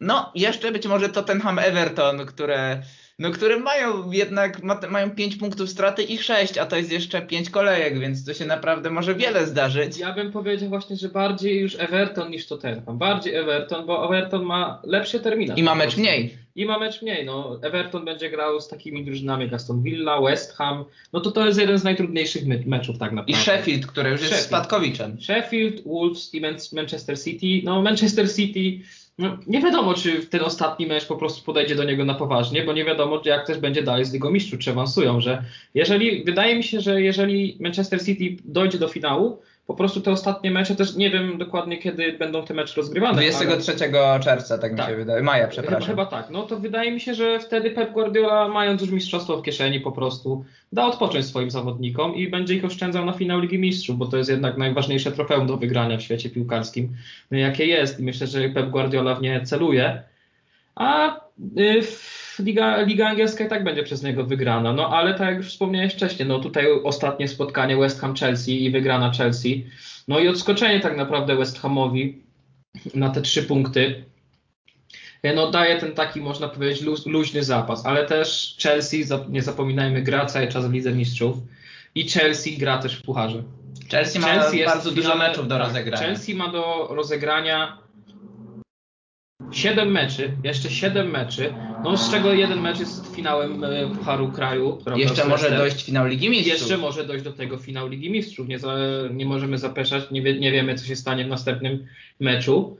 No, jeszcze być może Tottenham Everton, które no które mają jednak, ma, mają 5 punktów straty i 6, a to jest jeszcze 5 kolejek, więc to się naprawdę może wiele zdarzyć. Ja bym powiedział właśnie, że bardziej już Everton niż Tottenham. Bardziej Everton, bo Everton ma lepszy terminarz. I ma mecz mniej. I ma mecz mniej. No, Everton będzie grał z takimi drużynami jak Aston Villa, West Ham. No to to jest jeden z najtrudniejszych me meczów tak naprawdę. I Sheffield, który już Sheffield. jest spadkowiczem. Sheffield, Wolves i Manchester City. No Manchester City no, nie wiadomo, czy ten ostatni mecz po prostu podejdzie do niego na poważnie, bo nie wiadomo, jak też będzie dalej z Ligą Mistrzów, czy awansują, że jeżeli, wydaje mi się, że jeżeli Manchester City dojdzie do finału, po prostu te ostatnie mecze, też nie wiem dokładnie kiedy będą te mecze rozgrywane. 23 ale... czerwca, tak, tak, mi się wydaje, maja, przepraszam. Chyba, chyba tak, no to wydaje mi się, że wtedy Pep Guardiola, mając już mistrzostwo w kieszeni po prostu, da odpocząć swoim zawodnikom i będzie ich oszczędzał na finał Ligi Mistrzów, bo to jest jednak najważniejsze trofeum do wygrania w świecie piłkarskim, jakie jest i myślę, że Pep Guardiola w nie celuje. A y, Liga, Liga Angielska i tak będzie przez niego wygrana. No ale tak jak już wspomniałeś wcześniej, no tutaj ostatnie spotkanie West Ham Chelsea i wygrana Chelsea. No i odskoczenie tak naprawdę West Hamowi na te trzy punkty. No daje ten taki, można powiedzieć, luz, luźny zapas, ale też Chelsea, nie zapominajmy, gra cały czas w Lidze Mistrzów i Chelsea gra też w Pucharze. Chelsea ma Chelsea bardzo dużo meczów do tak, rozegrania. Chelsea ma do rozegrania 7 meczy, jeszcze 7 meczy, no z czego jeden mecz jest finałem e, Pucharu Kraju. Jeszcze może dojść finał Ligi Mistrzów. Jeszcze może dojść do tego finału Ligi Mistrzów. Nie, za, nie możemy zapeszać, nie, wie, nie wiemy co się stanie w następnym meczu.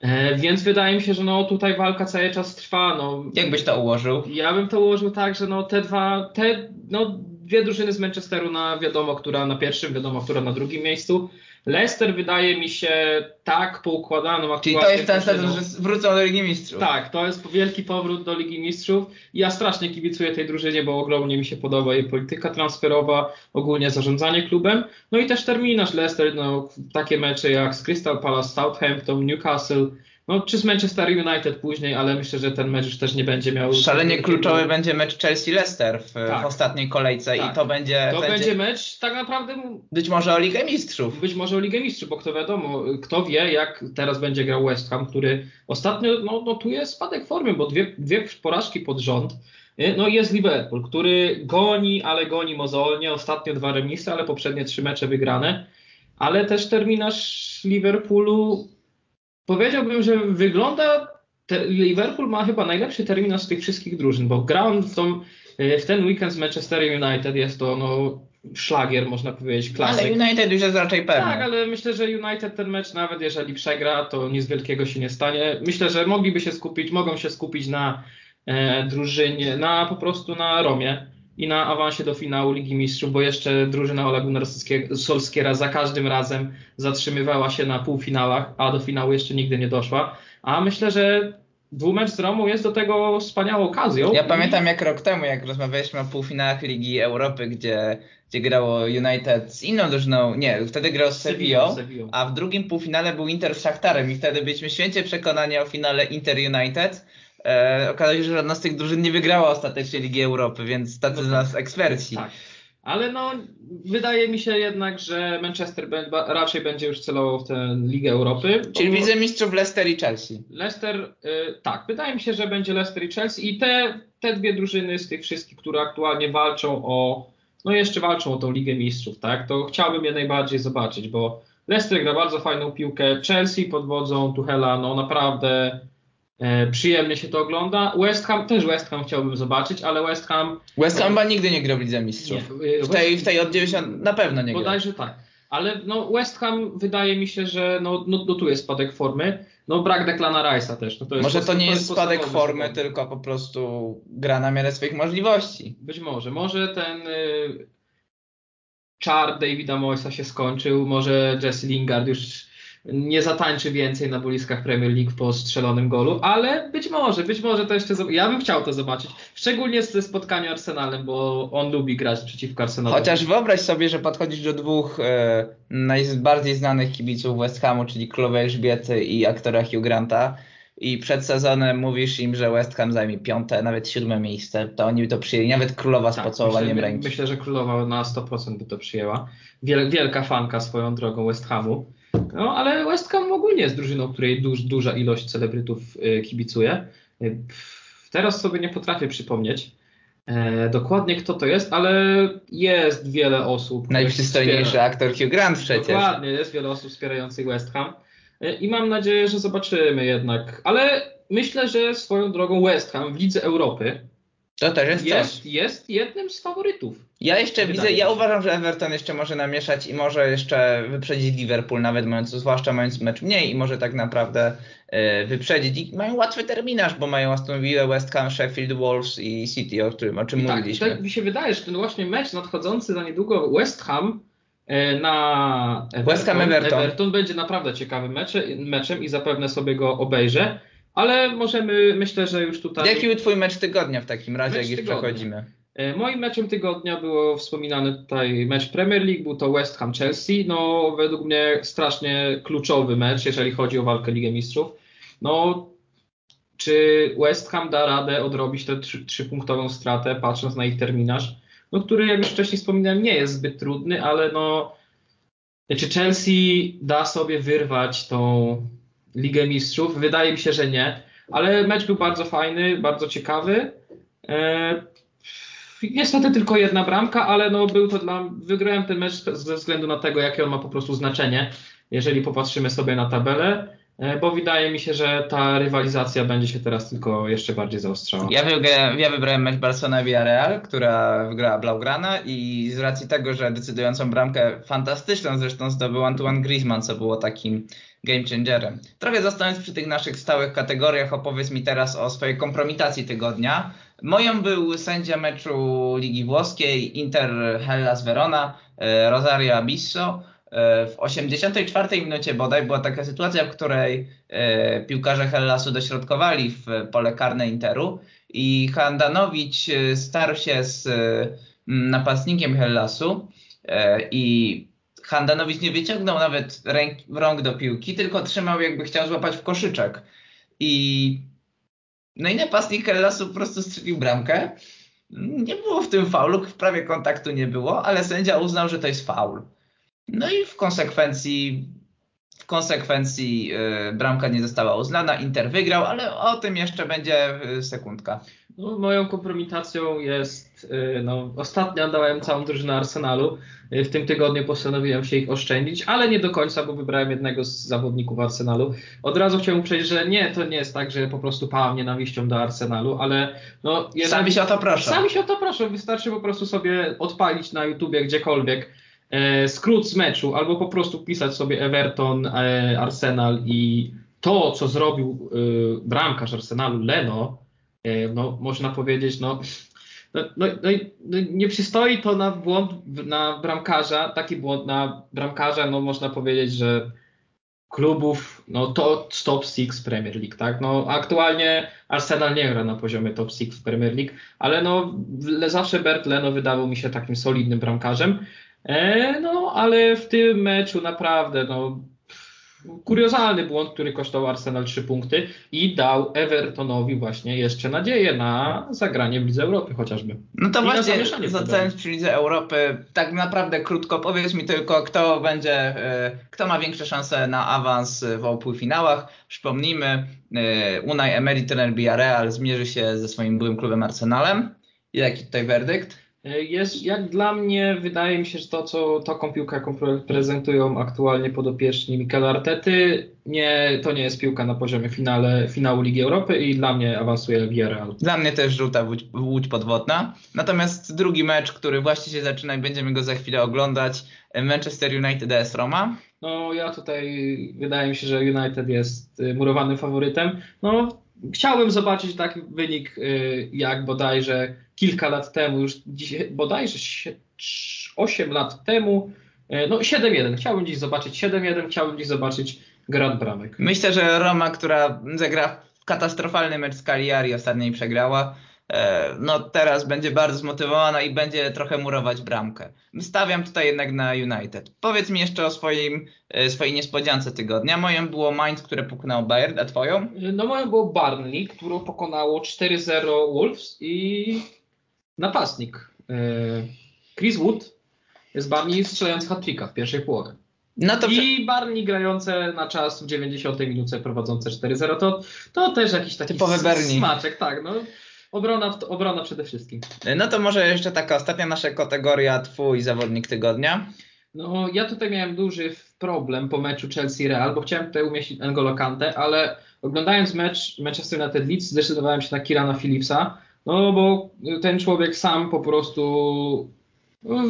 E, więc wydaje mi się, że no tutaj walka cały czas trwa. No. Jak byś to ułożył? Ja bym to ułożył tak, że no te dwa, te no dwie drużyny z Manchesteru na wiadomo, która na pierwszym, wiadomo, która na drugim miejscu. Leicester wydaje mi się tak poukładaną Czyli to jest ten sezon, że wrócą do Ligi Mistrzów. Tak, to jest wielki powrót do Ligi Mistrzów. Ja strasznie kibicuję tej drużynie, bo ogromnie mi się podoba jej polityka transferowa, ogólnie zarządzanie klubem. No i też terminarz Leicester, no, takie mecze jak z Crystal Palace, Southampton, Newcastle, no, czy z Manchester United później, ale myślę, że ten mecz już też nie będzie miał. Szalenie kluczowy będzie mecz Chelsea-Leicester w, tak. w, ostatniej kolejce tak. i to będzie. To będzie, będzie mecz tak naprawdę. Być może o Ligę Mistrzów. Być może o Ligę Mistrzów, bo kto wiadomo, kto wie, jak teraz będzie grał West Ham, który ostatnio no, notuje spadek formy, bo dwie, dwie porażki pod rząd. No i jest Liverpool, który goni, ale goni mozolnie. Ostatnio dwa remisy, ale poprzednie trzy mecze wygrane. Ale też terminarz Liverpoolu powiedziałbym, że wygląda Liverpool ma chyba najlepszy terminarz z tych wszystkich drużyn, bo grał w, tą, w ten weekend z Manchester United, jest to no, szlagier, można powiedzieć, klasyk. Ale United już jest raczej pewny. Tak, ale myślę, że United ten mecz, nawet jeżeli przegra, to nic wielkiego się nie stanie. Myślę, że mogliby się skupić, mogą się skupić na e, drużynie, na po prostu na Romie i na awansie do finału Ligi Mistrzów, bo jeszcze drużyna Ola Solskiera za każdym razem zatrzymywała się na półfinałach, a do finału jeszcze nigdy nie doszła. A myślę, że dwumecz z Romą jest do tego wspaniałą okazją. Ja pamiętam jak rok temu, jak rozmawialiśmy o półfinałach Ligi Europy, gdzie, gdzie grało United z inną drużyną, nie, wtedy grał z Sevillą, a w drugim półfinale był Inter z Szachtarem i wtedy byliśmy święcie przekonani o finale Inter United. E, okazało się, że żadna z tych drużyn nie wygrała ostatecznie Ligi Europy, więc tacy no z nas eksperci. Tak. Ale no, wydaje mi się jednak, że Manchester raczej będzie już celował w tę Ligę Europy. Czyli widzę mistrzów Leicester i Chelsea. Leicester, y, tak, wydaje mi się, że będzie Leicester i Chelsea i te, te dwie drużyny z tych wszystkich, które aktualnie walczą o, no jeszcze walczą o tą Ligę Mistrzów, tak, to chciałbym je najbardziej zobaczyć, bo Leicester gra bardzo fajną piłkę, Chelsea pod wodzą Tuchela, no naprawdę przyjemnie się to ogląda. West Ham, też West Ham chciałbym zobaczyć, ale West Ham... West Ham chyba nigdy nie grał w Lidze Mistrzów. Nie, w, tej, w tej od 90 na pewno nie grał. Bodajże tak. Ale no West Ham wydaje mi się, że no, no, no tu jest spadek formy. No brak Declana Rice'a też. No to Może to nie jest spadek formy, tylko po prostu gra na miarę swoich możliwości. Być może. Może ten y, czar Davida Moysa się skończył, może Jesse Lingard już nie zatańczy więcej na boiskach Premier League po strzelonym golu, ale być może, być może to jeszcze. Ja bym chciał to zobaczyć. Szczególnie ze spotkania Arsenalem, bo on lubi grać przeciwko Arsenalowi. Chociaż wyobraź sobie, że podchodzisz do dwóch e, najbardziej znanych kibiców West Hamu, czyli królowej Elżbiety i aktora Hugh Granta. I przed sezonem mówisz im, że West Ham zajmie piąte, nawet siódme miejsce, to oni by to przyjęli, nawet królowa z tak, pocałowaniem myślę, ręki. Myślę, że królowa na 100% by to przyjęła. Wielka fanka swoją drogą West Hamu. No, ale West Ham ogólnie jest drużyną, której duż, duża ilość celebrytów y, kibicuje. Y, teraz sobie nie potrafię przypomnieć e, dokładnie kto to jest, ale jest wiele osób. Najprzystojniejszy aktor Hugh Grant przecież. Dokładnie, jest wiele osób wspierających West Ham. E, I mam nadzieję, że zobaczymy jednak. Ale myślę, że swoją drogą West Ham w Lidze Europy to też jest, jest, jest jednym z faworytów. Ja jeszcze widzę, ja uważam, że Everton jeszcze może namieszać i może jeszcze wyprzedzić Liverpool, nawet mając, zwłaszcza mając mecz mniej i może tak naprawdę y, wyprzedzić. I mają łatwy terminarz, bo mają Aston Villa, West Ham, Sheffield, Wolves i City, o, którym, o czym tak, mówiliśmy. Tak mi się wydaje, że ten właśnie mecz nadchodzący za niedługo West Ham e, na Everton, West Ham Everton. Everton będzie naprawdę ciekawym meczem, meczem i zapewne sobie go obejrzę. Ale możemy, myślę, że już tutaj. Jaki był Twój mecz tygodnia w takim razie, mecz jak już przechodzimy? E, moim meczem tygodnia było wspominany tutaj mecz Premier League, był to West Ham Chelsea. No, według mnie strasznie kluczowy mecz, jeżeli chodzi o walkę Ligę Mistrzów. No, czy West Ham da radę odrobić tę trzypunktową stratę, patrząc na ich terminarz, no, który, jak już wcześniej wspominałem, nie jest zbyt trudny, ale no, czy Chelsea da sobie wyrwać tą Ligę Mistrzów? Wydaje mi się, że nie, ale mecz był bardzo fajny, bardzo ciekawy. E, niestety tylko jedna bramka, ale no był to dla wygrałem ten mecz ze względu na tego, jakie on ma po prostu znaczenie, jeżeli popatrzymy sobie na tabelę, e, bo wydaje mi się, że ta rywalizacja będzie się teraz tylko jeszcze bardziej zaostrzała. Ja wybrałem, ja wybrałem mecz Barcelona Villarreal, która wygrała Blaugrana i z racji tego, że decydującą bramkę fantastyczną zresztą zdobył Antoine Griezmann, co było takim game changerem. Trochę zostając przy tych naszych stałych kategoriach, opowiedz mi teraz o swojej kompromitacji tygodnia. Moją był sędzia meczu Ligi Włoskiej Inter Hellas Verona, e, Rosario Abisso. E, w 84 minucie bodaj była taka sytuacja, w której e, piłkarze Hellasu dośrodkowali w pole karne Interu i Handanowicz starł się z napastnikiem Hellasu i Handanowicz nie wyciągnął nawet ręk, rąk do piłki, tylko trzymał jakby chciał złapać w koszyczek. I no i napastnik Hellasu po prostu strzelił bramkę. Nie było w tym faulu, prawie kontaktu nie było, ale sędzia uznał, że to jest faul. No i w konsekwencji w konsekwencji yy, bramka nie została uznana, Inter wygrał, ale o tym jeszcze będzie yy, sekundka. No, moją kompromitacją jest, y, no, ostatnio dałem całą drużynę Arsenalu. Y, w tym tygodniu postanowiłem się ich oszczędzić, ale nie do końca, bo wybrałem jednego z zawodników Arsenalu. Od razu chciałbym powiedzieć, że nie, to nie jest tak, że po prostu pałam nienawiścią do Arsenalu, ale no... Jednak, sami się o to proszę. Sami się o to proszę. Wystarczy po prostu sobie odpalić na YouTubie gdziekolwiek e, skrót z meczu, albo po prostu pisać sobie Everton, e, Arsenal i to, co zrobił e, bramkarz Arsenalu Leno, no, można powiedzieć, no, no, no, no, no, nie przystoi to na błąd na bramkarza, taki błąd na bramkarza, no można powiedzieć, że klubów, no to top 6 Premier League, tak? No aktualnie Arsenal nie gra na poziomie top 6 Premier League, ale no zawsze Bert Leno wydawał mi się takim solidnym bramkarzem. E, no ale w tym meczu naprawdę, no kuriozalny błąd, który kosztował Arsenal 3 punkty i dał Evertonowi właśnie jeszcze nadzieję na zagranie w Lidze Europy chociażby. No to I właśnie, zostając przy Lidze Europy, tak naprawdę krótko powiedz mi tylko, kto będzie, e, kto ma większe szanse na awans w półfinałach. Przypomnijmy, e, Unai Emery, trener Villarreal, zmierzy się ze swoim byłym klubem Arsenalem. Jaki tutaj werdykt? Jest, jak dla mnie, wydaje mi się, że to, co taką piłkę, jaką prezentują aktualnie podopieczni Mikel Artety, nie, to nie jest piłka na poziomie finale, finału Ligi Europy i dla mnie awansuje Villarreal. Dla mnie też żółta łódź, łódź podwodna. Natomiast drugi mecz, który właśnie się zaczyna i będziemy go za chwilę oglądać, Manchester United AS Roma. No ja tutaj, wydaje mi się, że United jest y, murowanym faworytem. No chciałbym zobaczyć taki wynik jak bodajże kilka lat temu, już dzisiaj, bodajże 8 lat temu, y, no 7-1. Chciałbym dziś zobaczyć 7-1, chciałbym dziś zobaczyć Grand Bramek. Myślę, że Roma, która zagra katastrofalny mecz z Cagliari ostatnio i przegrała, E, no teraz będzie bardzo zmotywowana i będzie trochę murować bramkę. Stawiam tutaj jednak na United. Powiedz mi jeszcze o swoim, e, swojej niespodziance tygodnia. Moją było Mainz, które pokonało Bayern, a twoją? No moją było Barnley, które pokonało 4-0 Wolves i napastnik e, Chris Wood jest Barney strzelający hat w pierwszej połowie. No to I Barney grające na czas w 90 minucie prowadzące 4-0 to, to też jakiś taki Typowy smaczek, tak. No. Obrona, obrona przede wszystkim. No to może jeszcze taka ostatnia nasza kategoria, twój zawodnik tygodnia. No ja tutaj miałem duży problem po meczu Chelsea-Real, bo chciałem tutaj umieścić N'Golo Kante, ale oglądając mecz Manchester United Leeds zdecydowałem się na Kirana Phillipsa, no bo ten człowiek sam po prostu no,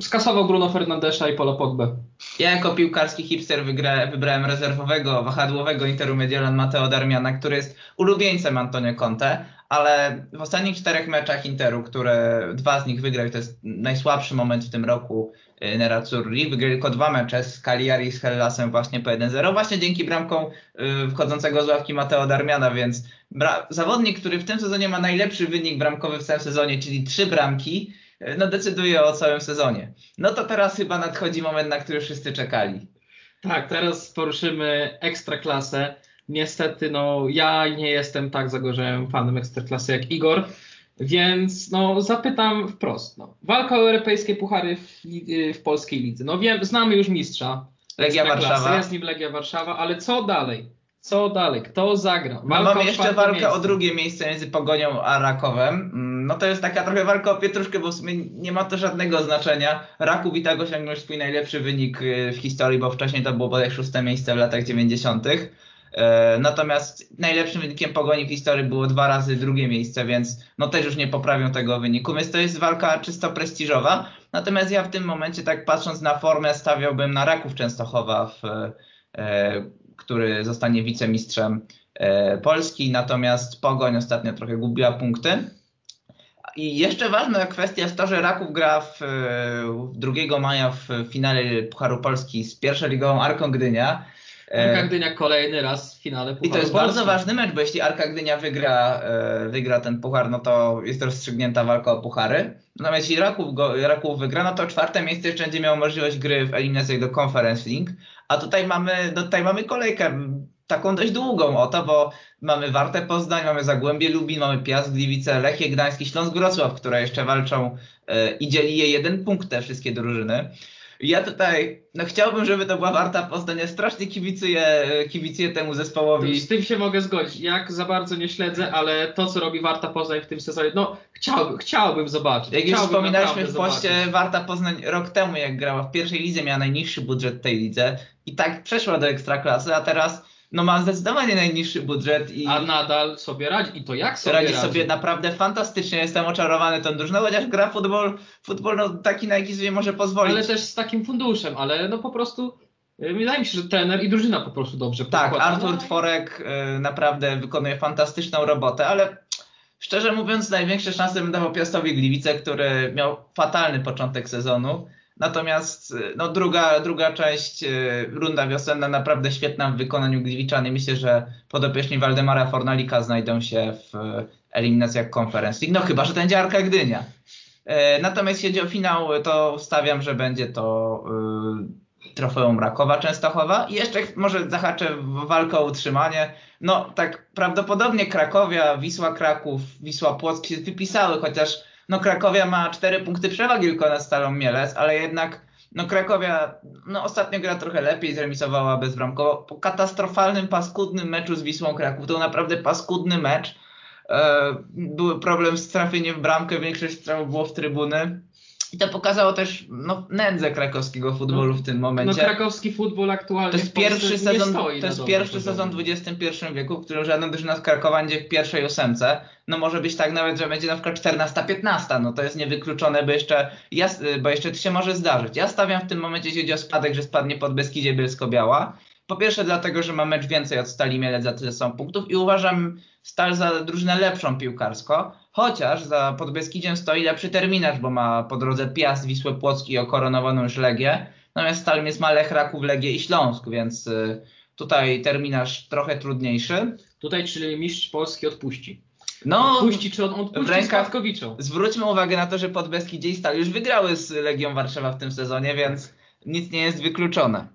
skasował Bruno Fernandesza i Paula Pogba. Ja jako piłkarski hipster wygra, wybrałem rezerwowego, wahadłowego Interu Mediolan Mateo Darmiana, który jest ulubieńcem Antonio Conte, ale w ostatnich czterech meczach Interu, które dwa z nich wygrał, to jest najsłabszy moment w tym roku y, Nerazzurri, wygrali tylko dwa mecze z Cagliari i z Hellasem właśnie po 1-0, właśnie dzięki bramkom y, wchodzącego z ławki Mateo Darmiana, więc zawodnik, który w tym sezonie ma najlepszy wynik bramkowy w całym sezonie, czyli trzy bramki, y, no decyduje o całym sezonie. No to teraz chyba nadchodzi moment, na który wszyscy czekali. Tak, teraz poruszymy ekstraklasę. Niestety, no ja nie jestem tak zagorzałym fanem Ekstraklasy jak Igor, więc no zapytam wprost. No, walka o europejskie puchary w, w polskiej lidze. No wiem, znamy już mistrza. Legia Warszawa. Jest nim Legia Warszawa, ale co dalej? Co dalej? Kto zagra? No, mamy jeszcze walkę miejsce. o drugie miejsce między Pogonią a Rakowem. Mm, no to jest taka trochę walka o pietruszkę, bo w sumie nie ma to żadnego znaczenia. Raków i tak osiągnął swój najlepszy wynik y, w historii, bo wcześniej to było bodaj szóste miejsce w latach 90. E, natomiast najlepszym wynikiem pogoni w historii było dwa razy drugie miejsce, więc no też już nie poprawią tego wyniku. Więc to jest walka czysto prestiżowa. Natomiast ja w tym momencie, tak patrząc na formę, stawiałbym na Raków Częstochowa, w, e, który zostanie wicemistrzem e, Polski. Natomiast Pogoń ostatnio trochę gubiła punkty. I jeszcze ważna kwestia jest to, że Raków gra w, 2 maja w finale Pucharu Polski z pierwszoligową Arką Gdynia. Arka e, Gdynia kolejny raz w finale Pucharu I to jest Polski. bardzo ważny mecz, bo jeśli Arka Gdynia wygra, e, wygra ten puchar, no to jest rozstrzygnięta walka o puchary. Natomiast jeśli Raków, go, Raków wygra, no to czwarte miejsce jeszcze będzie miało możliwość gry w eliminacji do Conference League. A tutaj mamy, no tutaj mamy kolejkę taką dość długą o to, bo mamy Wartę Poznań, mamy Zagłębie Lubin, mamy Piast Gliwice, Lechie Gdański, Śląsk Wrocław, które jeszcze walczą e, i dzieli je jeden punkt te wszystkie drużyny. Ja tutaj, no chciałbym, żeby to była Warta Poznań. Ja strasznie kibicuję, kibicuję temu zespołowi. Z tym się mogę zgodzić. Jak za bardzo nie śledzę, ale to, co robi Warta Poznań w tym sezonie, no chciałbym, chciałbym zobaczyć. Jak już wspominaliśmy w poście, Warta Poznań rok temu, jak grała w pierwszej lidze, miała najniższy budżet tej lidze i tak przeszła do ekstraklasy, a teraz no ma zdecydowanie najniższy budżet i a nadal sobie radzi i to jak sobie radzi, radzi sobie naprawdę fantastycznie. Jestem oczarowany tą drużyną, chociaż gra futbol, futbol no, taki na jaki sobie może pozwolić. Ale też z takim funduszem, ale no po prostu y, Wydaje mi się, że trener i drużyna po prostu dobrze Tak, pokłada. Artur no Tworek y, naprawdę wykonuje fantastyczną robotę, ale szczerze mówiąc największe szanse bym dawał Piastowi Gliwice, który miał fatalny początek sezonu. Natomiast y, no, druga, druga część, y, runda wiosenna, naprawdę świetna w wykonaniu Gliwiczany. Myślę, że podopieczni Waldemara Fornalika znajdą się w eliminacjach konferencji. No chyba, że to będzie Arka Gdynia. E, natomiast jeśli chodzi o finał, to stawiam, że będzie to y, trofeum Rakowa Częstochowa. I jeszcze może zahaczę w walkę o utrzymanie. No tak prawdopodobnie Krakowia, Wisła Kraków, Wisła Płock się wypisały, chociaż no Krakowia ma cztery punkty przewagi tylko nad Stalą Mielec, ale jednak no Krakowia no ostatnio gra trochę lepiej, zremisowała bezbramkowo. Po katastrofalnym, paskudnym meczu z Wisłą Kraków, to naprawdę paskudny mecz. E, był problem z trafieniem w bramkę, większość strzałów było w trybuny. I to pokazało też no, nędzę krakowskiego futbolu w tym momencie. No krakowski futbol aktualnie to jest pierwszy sezon, To jest pierwszy sezon w XXI wieku, w którym żaden drużyna z Krakowa będzie w pierwszej ósemce. No może być tak nawet, że będzie na przykład 14-15. No to jest niewykluczone, bo jeszcze, ja, bo jeszcze to się może zdarzyć. Ja stawiam w tym momencie, jeśli chodzi o spadek, że spadnie pod Beskidzie Bielsko-Biała. Po pierwsze dlatego, że ma mecz więcej od Stali Mielec za tyle są punktów i uważam Stal za drużynę lepszą piłkarsko, chociaż za Podbeskidziem stoi lepszy terminarz, bo ma po drodze Piast, Wisłę Płocki i okoronowaną już Legię, natomiast Stal jest ma Lech, Raków, Legię i Śląsk, więc y, tutaj terminarz trochę trudniejszy. Tutaj czyli mistrz Polski odpuści. No, odpuści, czy on odpuści w rękach, Zwróćmy uwagę na to, że Podbeskidzie i Stal już wygrały z Legią Warszawa w tym sezonie, więc nic nie jest wykluczone.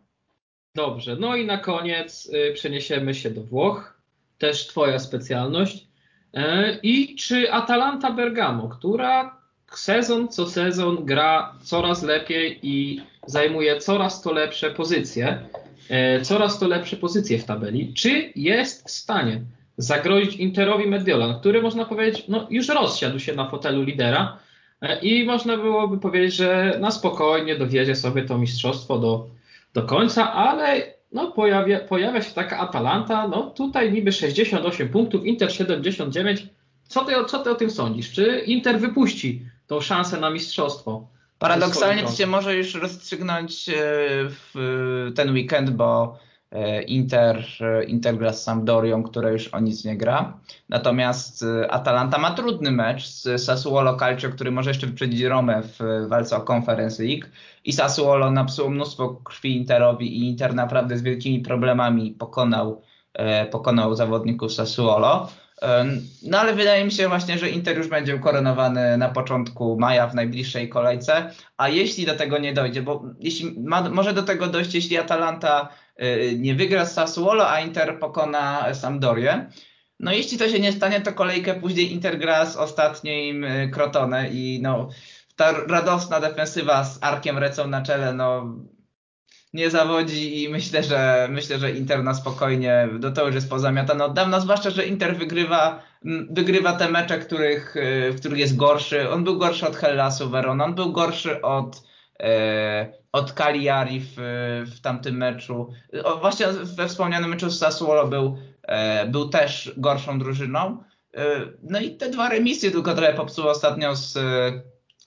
Dobrze, no i na koniec y, przeniesiemy się do Włoch. Też Twoja specjalność. E, I czy Atalanta Bergamo, która sezon co sezon gra coraz lepiej i zajmuje coraz to lepsze pozycje, e, coraz to lepsze pozycje w tabeli, czy jest w stanie zagrozić Interowi Mediolan, który można powiedzieć, no już rozsiadł się na fotelu lidera e, i można byłoby powiedzieć, że na spokojnie dowiezie sobie to mistrzostwo do do końca, ale no, pojawia, pojawia się taka Atalanta, no tutaj niby 68 punktów, Inter 79. Co ty, co ty o tym sądzisz? Czy Inter wypuści tą szansę na mistrzostwo? Paradoksalnie to się może już rozstrzygnąć e, w ten weekend, bo Inter, e, Inter gra z Sampdorią, która już o nic nie gra. Natomiast e, Atalanta ma trudny mecz z Sassuolo Calcio, który może jeszcze wyprzedzić Romę w walce o Conference League. I Sassuolo napsuło mnóstwo krwi Interowi i Inter naprawdę z wielkimi problemami pokonał, pokonał zawodników Sassuolo. No ale wydaje mi się właśnie, że Inter już będzie ukoronowany na początku maja w najbliższej kolejce, a jeśli do tego nie dojdzie, bo jeśli ma, może do tego dojść, jeśli Atalanta nie wygra z Sassuolo, a Inter pokona Sampdorię. No jeśli to się nie stanie, to kolejkę później Inter gra z ostatnim y, Crotone i no ta radosna defensywa z Arkiem Recą na czele, no nie zawodzi i myślę, że myślę, że Inter na spokojnie do to już jest pozamiatane od dawna, zwłaszcza, że Inter wygrywa, wygrywa te mecze, których, y, w których jest gorszy. On był gorszy od Hellasu Verona, on był gorszy od od Cagliari w, w tamtym meczu. O, właśnie we wspomnianym meczu z Sassuolo był, e, był też gorszą drużyną. E, no i te dwa remisy tylko trochę popsuły ostatnio z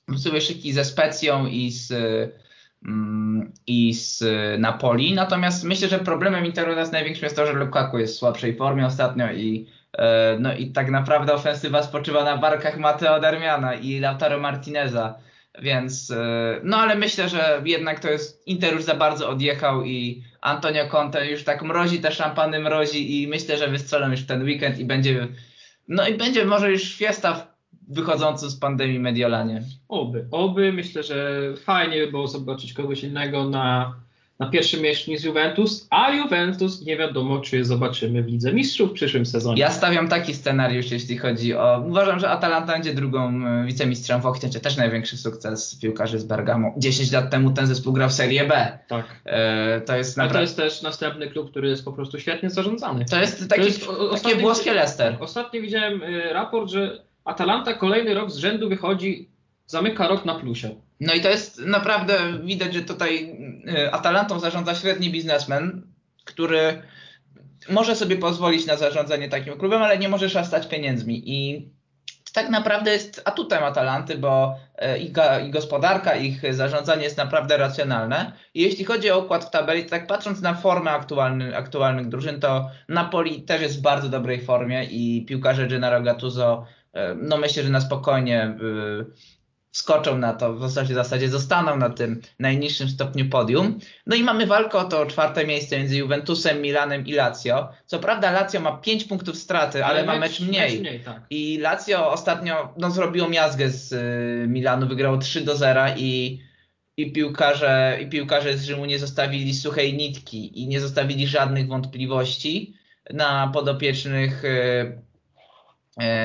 popsuły szyki ze Specją i z mm, i z Napoli. Natomiast myślę, że problemem Interu nas największym jest to, że Lukaku jest w słabszej formie ostatnio i e, no i tak naprawdę ofensywa spoczywa na barkach Mateo Darmiana i Lautaro Martineza więc, e, no ale myślę, że jednak to jest, Inter już za bardzo odjechał i Antonio Conte już tak mrozi te szampany, mrozi i myślę, że wystrzelą już w ten weekend i będzie, no i będzie może już fiesta wychodzący z pandemii Mediolanie. Oby, oby. Myślę, że fajnie by było zobaczyć kogoś innego na, na pierwszym miejscu niż Juventus, a Juventus nie wiadomo, czy zobaczymy w Lidze Mistrzów w przyszłym sezonie. Ja stawiam taki scenariusz, jeśli chodzi o... Uważam, że Atalanta będzie drugą e, wicemistrzem Włoch, to też największy sukces piłkarzy z Bergamo. 10 lat temu ten zespół grał w Serie B. Tak. E, to jest Ale naprawdę... to jest też następny klub, który jest po prostu świetnie zarządzany. To jest taki, jest o- takie ostatni- włoskie Leicester. Ostatnio widziałem y, raport, że Atalanta kolejny rok z rzędu wychodzi, zamyka rok na plusie. No i to jest naprawdę widać, że tutaj y, Atalantą zarządza średni biznesmen, który może sobie pozwolić na zarządzanie takim klubem, ale nie może szastać pieniędzmi. I tak naprawdę jest atutem Atalanty, bo y, ich, gospodarka, ich zarządzanie jest naprawdę racjonalne. I jeśli chodzi o układ w tabeli, to tak patrząc na formę aktualny, aktualnych drużyn, to Napoli też jest w bardzo dobrej formie i piłkarze Gennaro Gattuso, y, no myślę, że na spokojnie skoczą na to, w zasadzie, zostaną na tym najniższym stopniu podium. No i mamy walkę o to czwarte miejsce między Juventusem, Milanem i Lazio. Co prawda Lazio ma 5 punktów straty, ale, ma mecz mniej. Mecz mniej tak. I Lazio ostatnio no, zrobiło miazgę z y, Milanu, wygrało 3 do 0 i, i, piłkarze, i piłkarze z Rzymu nie zostawili suchej nitki i nie zostawili żadnych wątpliwości na podopiecznych y,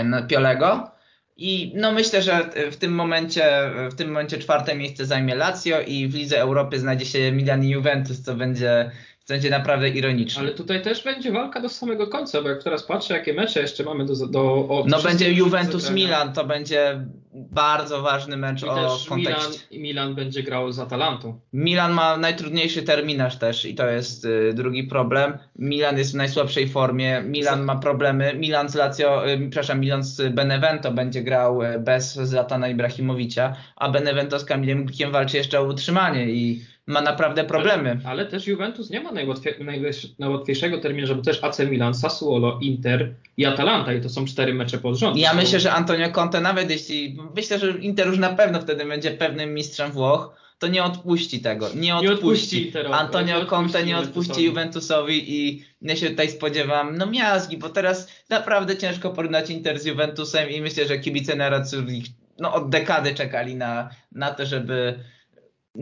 y, na Piolego. I no myślę, że w tym momencie w tym momencie czwarte miejsce zajmie Lazio i w Lidze Europy znajdzie się Milan i Juventus, co będzie, będzie naprawdę ironiczne. Ale tutaj też będzie walka do samego końca, bo jak teraz patrzę, jakie mecze jeszcze mamy do. do No będzie drużyny do Juventus zagrania. Milan, to będzie bardzo ważny mecz I o też Milan, kontekście. Milan będzie grał z Atalantą. Milan ma najtrudniejszy terminarz też i to jest y, drugi problem. Milan jest w najsłabszej formie, Milan ma problemy. Milan z Lazio, y, przepraszam, Milan z Benevento będzie grał y, bez Zlatana Ibrahimowicza, a Benevento z Kamilem Glikiem walczy jeszcze o utrzymanie i ma naprawdę problemy. Ale, ale też Juventus nie ma najłatwiej, najłatwiej- najłatwiejszego terminarza, bo też AC Milan, Sassuolo, Inter i Atalanta i to są cztery mecze pod rząd. Ja myślę, że Antonio Conte nawet jeśli, myślę, że Inter już na pewno wtedy będzie pewnym mistrzem Włoch, to nie odpuści tego, nie odpuści. Nie odpuści Interowi, Antonio nie Conte nie odpuści Juventusowi i ja się tutaj spodziewam, no miazgi, bo teraz naprawdę ciężko porównać Inter z Juventusem i myślę, że kibice Nerazzurri no od dekady czekali na, na to, żeby,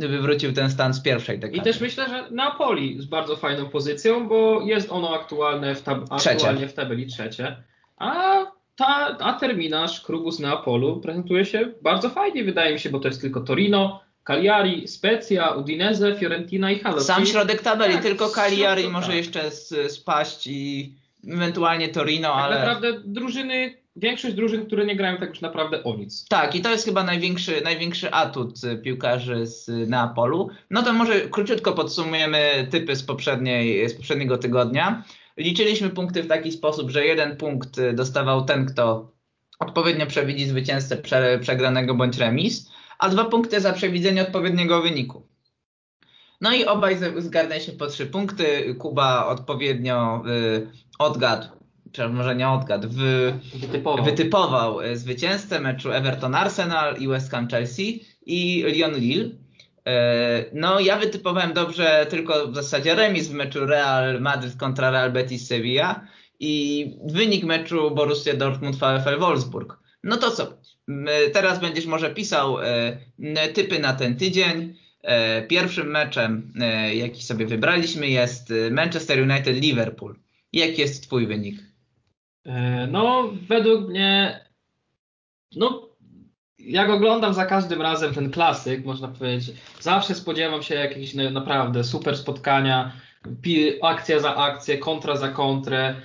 żeby wrócił ten stan z pierwszej dekady. I też myślę, że Napoli z bardzo fajną pozycją, bo jest ono aktualne w, tab- aktualnie w tabeli trzecie, a, ta, a terminarz klubu z Neapolu prezentuje się bardzo fajnie, wydaje mi się, bo to jest tylko Torino, Cagliari, Spezia, Udinese, Fiorentina i Hazard. Sam środek tabeli, tak, tylko Cagliari może tak. jeszcze spaść i ewentualnie Torino, Tak ale... naprawdę drużyny, większość drużyn, które nie grają tak już naprawdę o nic. Tak, i to jest chyba największy, największy atut y, piłkarzy z Neapolu. No to może króciutko podsumujemy typy z, poprzedniej, z poprzedniego tygodnia. Liczyliśmy punkty w taki sposób, że jeden punkt y, dostawał ten, kto odpowiednio przewidzi zwycięzcę prze, przegranego bądź remis, a dwa punkty za przewidzenie odpowiedniego wyniku. No i obaj zgarnęliśmy po trzy punkty. Kuba odpowiednio y, odgadł, czy może nie odgadł, w, Wytypował. wytypował e, zwycięzcę meczu Everton Arsenal i West Ham Chelsea i Lyon Lille. E, No, ja wytypowałem dobrze tylko w zasadzie remis w meczu Real Madrid kontra Real Betis Sevilla i wynik meczu Borussia Dortmund VfL Wolfsburg. No to co? M, Teraz będziesz może pisał e, typy na ten tydzień. E, Pierwszym meczem, e, jaki sobie wybraliśmy, jest e, Manchester United Liverpool. Jaki jest Twój wynik? E, No, według mnie, no, jak oglądam za każdym razem ten klasyk, można powiedzieć, zawsze spodziewam się jakichś na- naprawdę super spotkania, akcja za akcję, kontra za kontrę,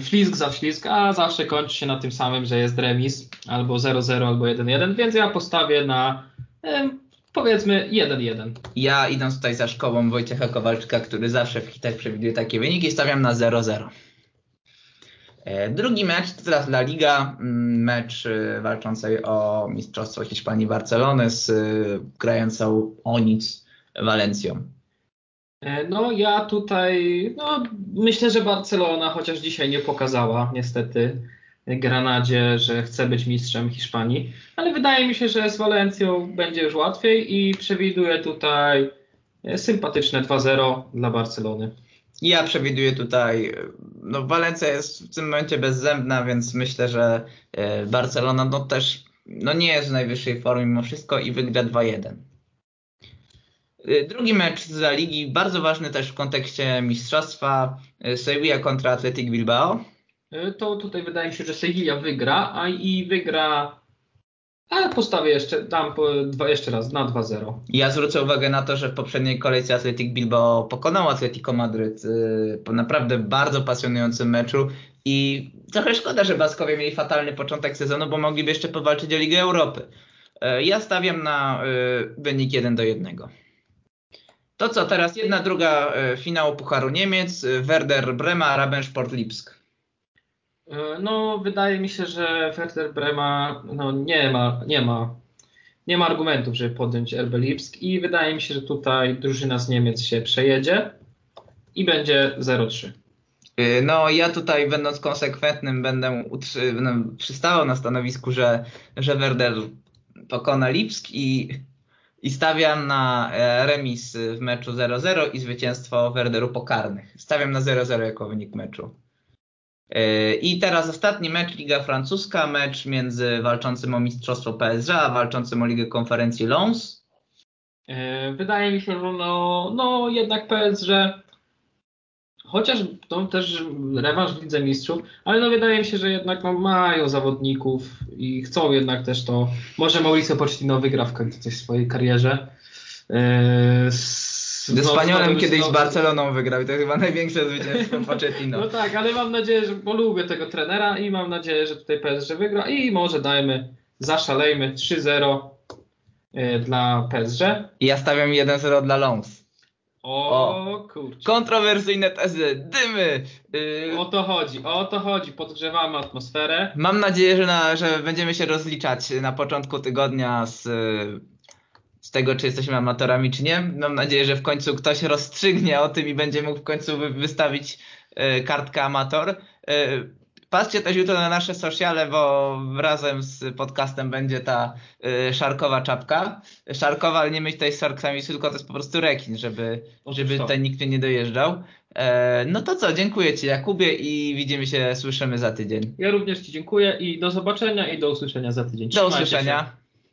ślizg za ślizg, a zawsze kończy się na tym samym, że jest remis, albo 0-0, albo 1-1, więc ja postawię na, em, powiedzmy, 1-1. Ja idąc tutaj za szkołą Wojciecha Kowalczyka, który zawsze w hitach przewiduje takie wyniki, stawiam na 0-0. E, Drugi mecz to teraz La Liga, mm, mecz e, walczącej o Mistrzostwo Hiszpanii Barcelony z e, grającą o nic Walencją. No ja tutaj, no myślę, że Barcelona, chociaż dzisiaj nie pokazała niestety Granadzie, że chce być mistrzem Hiszpanii, ale wydaje mi się, że z Walencją będzie już łatwiej i przewiduję tutaj sympatyczne 2-0 dla Barcelony. Ja przewiduję tutaj, e, no Walencja jest w tym momencie bezzębna, więc myślę, że e, Barcelona no też no nie jest w najwyższej formie mimo wszystko i wygra 2-1. Y, drugi mecz za ligi, bardzo ważny też w kontekście mistrzostwa, Sevilla kontra Athletic Bilbao. To tutaj wydaje mi się, że Sevilla wygra, a i wygra. Ale postawię jeszcze, dam dwa, jeszcze raz na 2-0. Ja zwrócę uwagę na to, że w poprzedniej kolejce Athletic Bilbao pokonał Atletico Madryt y, po naprawdę bardzo pasjonującym meczu i trochę szkoda, że Baskowie mieli fatalny początek sezonu, bo mogliby jeszcze powalczyć o Ligę Europy. Y, Ja stawiam na y, wynik 1 do 1. To co, teraz jedna druga y, finału Pucharu Niemiec, Werder Brema, Rabensport Lipsk. Y, No, wydaje mi się, że Werder Brema no, nie, ma, nie, ma, nie ma argumentów, żeby podjąć RB Lipsk i wydaje mi się, że tutaj drużyna z Niemiec się przejedzie i będzie 0-3. Y, No, ja tutaj będąc konsekwentnym będę, utrzy, przystawał na stanowisku, że, że Werder pokona Lipsk i, i stawiam na e, remis w meczu 0-0 i zwycięstwo Werderu pokarnych. Stawiam na 0-0 jako wynik meczu. Y, I teraz ostatni mecz, Liga Francuska, mecz między walczącym o mistrzostwo PSG, a walczącym o Ligę Konferencji Lons. E, Wydaje mi się, że no, no jednak PSG, chociaż to też rewanż w Lidze Mistrzów, ale no wydaje mi się, że jednak no, mają zawodników i chcą jednak też to, może Mauricio Pochettino wygra w końcu coś w swojej karierze. E, Ze Spaniolem kiedyś z Barceloną wygrał i to chyba największe zwycięstwo [LAUGHS] Pochettino. No tak, ale mam nadzieję, że, bo lubię tego trenera i mam nadzieję, że tutaj PSG wygra i może dajmy, zaszalejmy 3-0 e, dla PSG. I ja stawiam 1-0 dla Lons. O, kurczę. Kontrowersyjne tezy, dymy. Yy, O to chodzi, o to chodzi. Podgrzewamy atmosferę. Mam nadzieję, że, na, że będziemy się rozliczać na początku tygodnia z, z tego, czy jesteśmy amatorami, czy nie. Mam nadzieję, że w końcu ktoś rozstrzygnie o tym i będzie mógł w końcu wy, wystawić yy, kartkę amator. Yy, Patrzcie też jutro na nasze sociale, bo razem z podcastem będzie ta y, szarkowa czapka. Szarkowa, ale nie myśl tutaj z szarkami, tylko to jest po prostu rekin, żeby, żeby tutaj nikt nie dojeżdżał. E, no to co, dziękuję Ci Jakubie i widzimy się, słyszymy za tydzień. Ja również Ci dziękuję i do zobaczenia i do usłyszenia za tydzień. Do Trzymajcie się. usłyszenia.